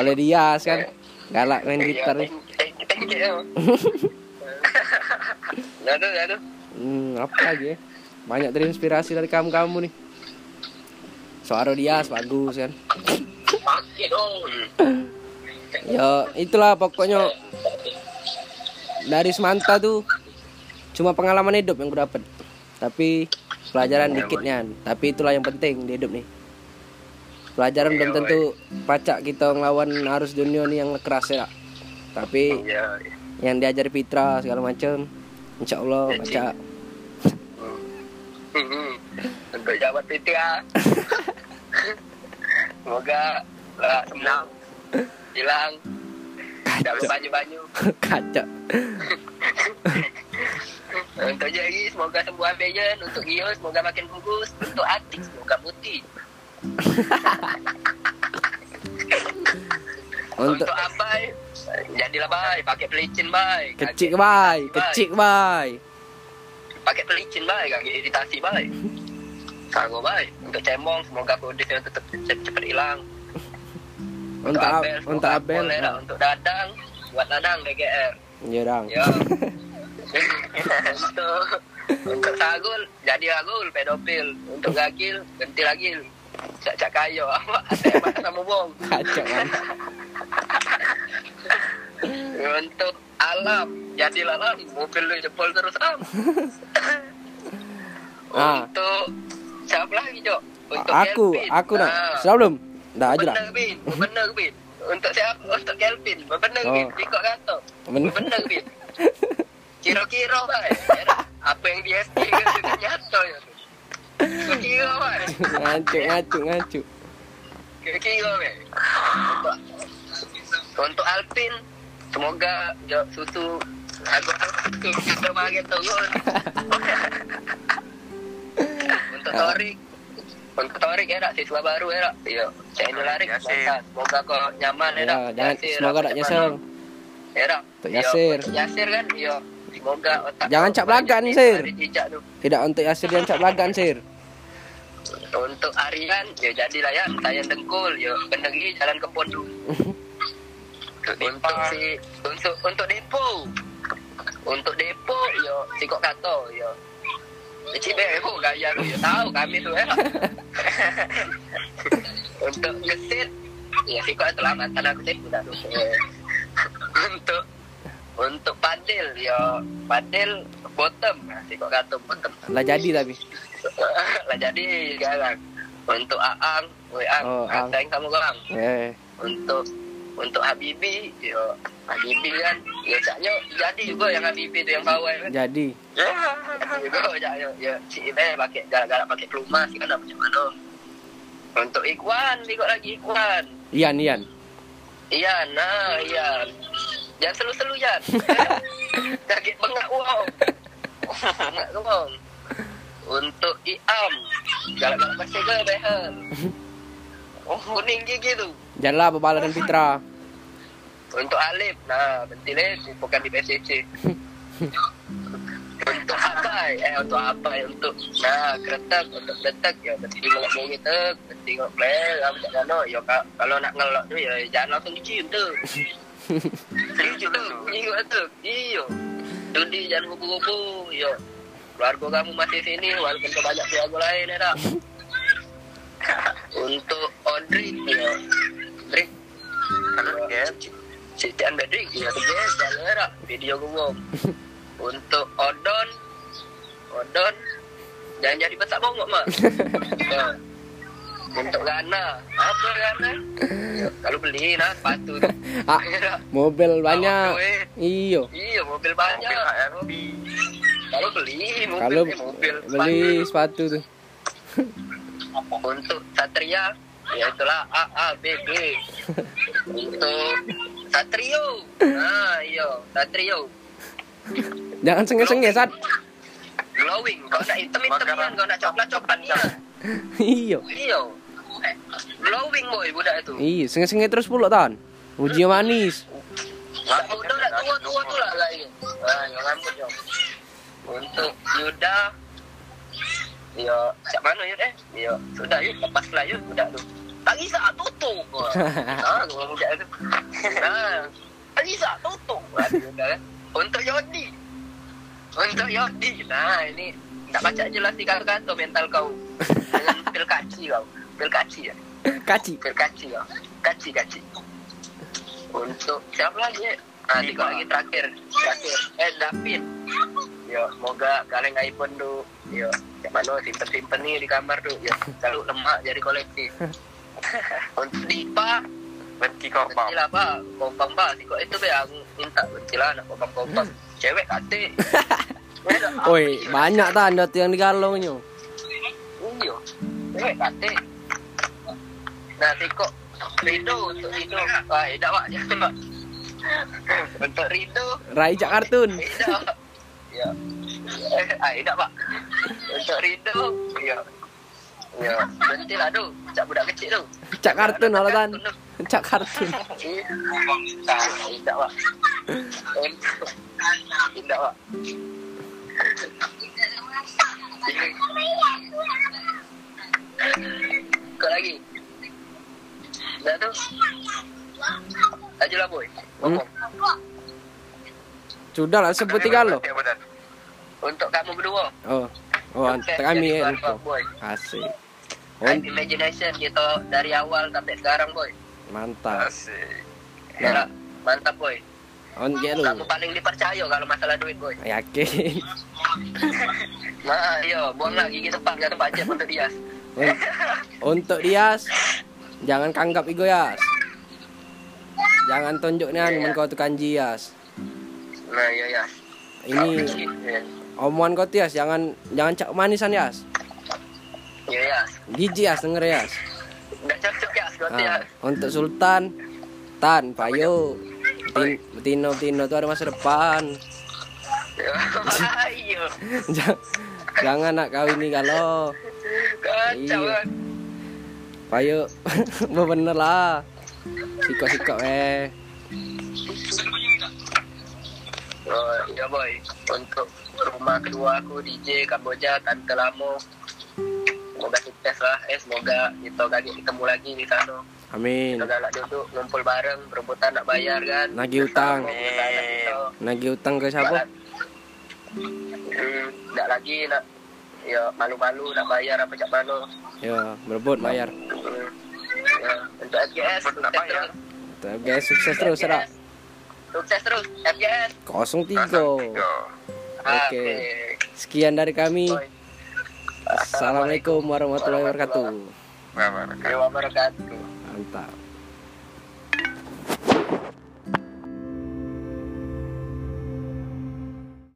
oleh Dias kan. Galak main gitar nih. Eh, kita kita ya. Ada, ada. Hmm, apa lagi ya? Banyak terinspirasi dari kamu-kamu nih. Suara Dias bagus kan. Ya, itulah pokoknya dari semanta tuh cuma pengalaman hidup yang gue dapet tapi pelajaran Iya, dikitnya tapi itulah yang penting di hidup nih pelajaran Iya, belum tentu pacak kita ngelawan arus dunia nih yang keras ya tapi Iya. yang diajari Fitra segala macam insya Allah Ya, baca Hmm. Untuk jabat Fitria. *laughs* Semoga lah senang. Hilang. Tidak baju-baju. kaca Untuk Jerry semoga sembuh ambeien. Untuk Gio semoga makin bagus. Untuk Atik semoga putih. *laughs* untuk Untuk Abai jadilah bay, pakai pelicin bay. kecik bay kecik bay Pakai pelicin bay, kaki iritasi bay. Kagak bay. Untuk Cemong semoga kondisinya tetap cepat hilang. untuk Ab- semoga untuk Abel. Untuk Dadang, buat Dadang DGR. ya dong Ya. *laughs* untuk untuk Sagul jadi Agul pedofil. Untuk Gagil ganti lagi. Cak cak kayo *laughs* apa apa sama bong. kaca kan *laughs* Untuk alam jadi lalam mobil lu jempol terus am. *laughs* Ah. Untuk siapa lagi Jok? Untuk aku Kelvin. aku nak Ah. sudah belum dah aja dah Bener Bin. Untuk siapa? Untuk Kelvin, bener Oh. Bin. Ikut kata. Bener. Bener Bin. Kira-kira bay. Apa yang di SD kan sudah nyata ya. Kira bay. ngacu ngacu ngacu Kira-kira bay. Untuk, untuk Alpin, semoga jo, susu aku susu kita makin turun. untuk Torik, untuk Torik ya, siswa baru ya. Iya, saya ini lari. Semoga kau nyaman ya, ya jangan semoga tak nyesel Ya, Iya, Yasir. Yasir kan, iya. Semoga otak Jangan cap lagan, Sir. tu. tidak untuk Yasir yang cap lagan sir. Untuk Aryan, ya jadilah ya, saya dengkul, ya beneri jalan ke pondok. *laughs* untuk si untuk untuk depo untuk depo yo si kok kato yo Cik Beho gaya lu ya tahu kami tuh ya. *laughs* Untuk ngesit ya si kok telah mantan aku sih *laughs* untuk untuk padel ya padel bottom. Nah, si kok kato bottom. Lah jadi tapi. *laughs* Lah jadi sekarang untuk Aang, woi Ang, Oh, sayang kamu orang eh. Untuk untuk Habibi yo. Habibi kan ya caknya jadi juga yang Habibi itu yang bawah kan? Jadi. Juga caknya ya si Ibe pakai gara-gara pakai pelumas kan apa macam mana untuk Ikhwan ikut lagi Ikhwan Ian Ian. Iya nah iya jangan selu-selu ya *laughs* sakit bengak uang bengak uang untuk Iam. Galak-galak pasti ke behel oh kuning gigi tuh janganlah Babala dan Fitra. Untuk Alif, nah bentilnya bukan di PCC. *laughs* untuk Abai, eh untuk Abai, untuk nah kretek, untuk kretek ya berarti di ngelok mau gitu, berarti ngelok play, kamu tak kano, ya ka- kalau nak ngelok tu ya jangan langsung dicium tu. *laughs* Dicium tu, iya iya. Jadi jangan kupu-kupu, ya. Keluarga kamu masih sini, walaupun kau banyak keluarga lain ya *laughs* untuk Audrey, ya. Audrey, Kalau game Sitian Bedri ya kerja jalan video gue untuk Odon. Odon. Jangan jadi besar bongok mak. *laughs* Ya. Untuk Gana apa Gana ya, kalau beli nah sepatu tu. *laughs* ah Ya, mobil banyak. iyo. Iya mobil banyak. Mobil kalau beli mobil kalau eh, mobil beli sepatu tuh sepatu. untuk Satria? Ya itulah A A B B. Untuk Satrio. Nah iya Satrio. Jangan senge-senge saat glowing kau nak hitam hitam kan kau nak coklat coklat ya iyo iya Eh, glowing boy budak itu. Iyo senge-senge terus pulak tahun uji manis. Tak muda nak tua tua tu lah lah ah yang rambut yo untuk Yuda. Yo siap mana Yud eh? Yo sudah Yud lepas lah Yud budak tu. Tak kisah tutup *laughs* ah budak tu. *laughs* Ah tak kisah tutup. Ah Yuda kan untuk Yodi. Untuk Yodi. Nah ini tak baca jelas di kata-kata mental kau. *laughs* Dengan pil kaci kau pil kaci ya kaci pil kaci kau kaci kaci untuk siapa lagi? Nah, tiga lagi terakhir, terakhir. Eh, David. Yo, moga kalian iPhone tu. Yo, cak mana simpen simpen ni di kamar tu. Yo, selalu lemak jadi koleksi. *laughs* Untuk Dipa, bang. Benci lah pak, kompang pak. Si kok itu be yang minta benci lah nak kompang kompang. *laughs* Cewek kate. Oi, banyak tak anda tu yang digalongnya. Iyo, cewek kate. Nah, si kok Rido untuk Rido. Ah, tidak pak, jangan pak. Untuk Rido, Rai cak kartun. Ya. Ah, tidak pak. Untuk Rido, ya. Ya, berhenti lah tu. Cak budak kecil tu. Cak kartun alasan. tu. Cak kartun. Tidak pak. Tidak pak. Kau lagi? Dah tu? Ajulah boy. Hmm. Ngomong. Sudah lah sebut tiga lo. Ya. Untuk kamu berdua. Oh. Oh, Sukses kami ya. Asik. On, imagination kita dari awal sampai sekarang boy. mantap. Asik. Ya, mantap boy. On lu. Kamu paling dipercaya kalau masalah duit boy. Yakin. *laughs* Nah, iya, buanglah gigi sepak jangan tempat jam untuk dia. Un- Untuk Dias, *laughs* jangan kanggap ego Yas. Jangan tunjuk ni anu kau tu kanji Yas. Nah, iya ya. Ini Iya, omongan kau tu Yas, jangan jangan cak manisan Yas. Iya ya. Gigi Yas denger Yas. Udah cocok ya, Scotty ya. Ah, untuk Sultan, Tan, Payo, Betin- Betino, Betino tu ada masa depan. *laughs* Iya. *laughs* Jangan, nak kawin ni kalau Kacau Iya. Payo, *laughs* bener lah. Sikok-sikok eh. Oh, iya boy. Untuk rumah kedua aku DJ Kamboja Tante Lamo. Semoga sukses lah. Eh semoga kita kali ketemu lagi di sana. Amin. Kita galak duduk ngumpul bareng, berebutan nak bayar kan. Nagih utang. Nagih utang ke siapa? Hmm, tak lagi nak ya malu-malu nak bayar apa cak mana. Ya, berebut bayar. Hmm. Ya, untuk FGS Berebut nak sukses bayar. terus. Guys, sukses terus. FGS. Sukses terus FGS. 03. Tiga. Oke. Sekian dari kami. Assalamualaikum warahmatullahi wabarakatuh. Terima wabarakatuh. Mantap.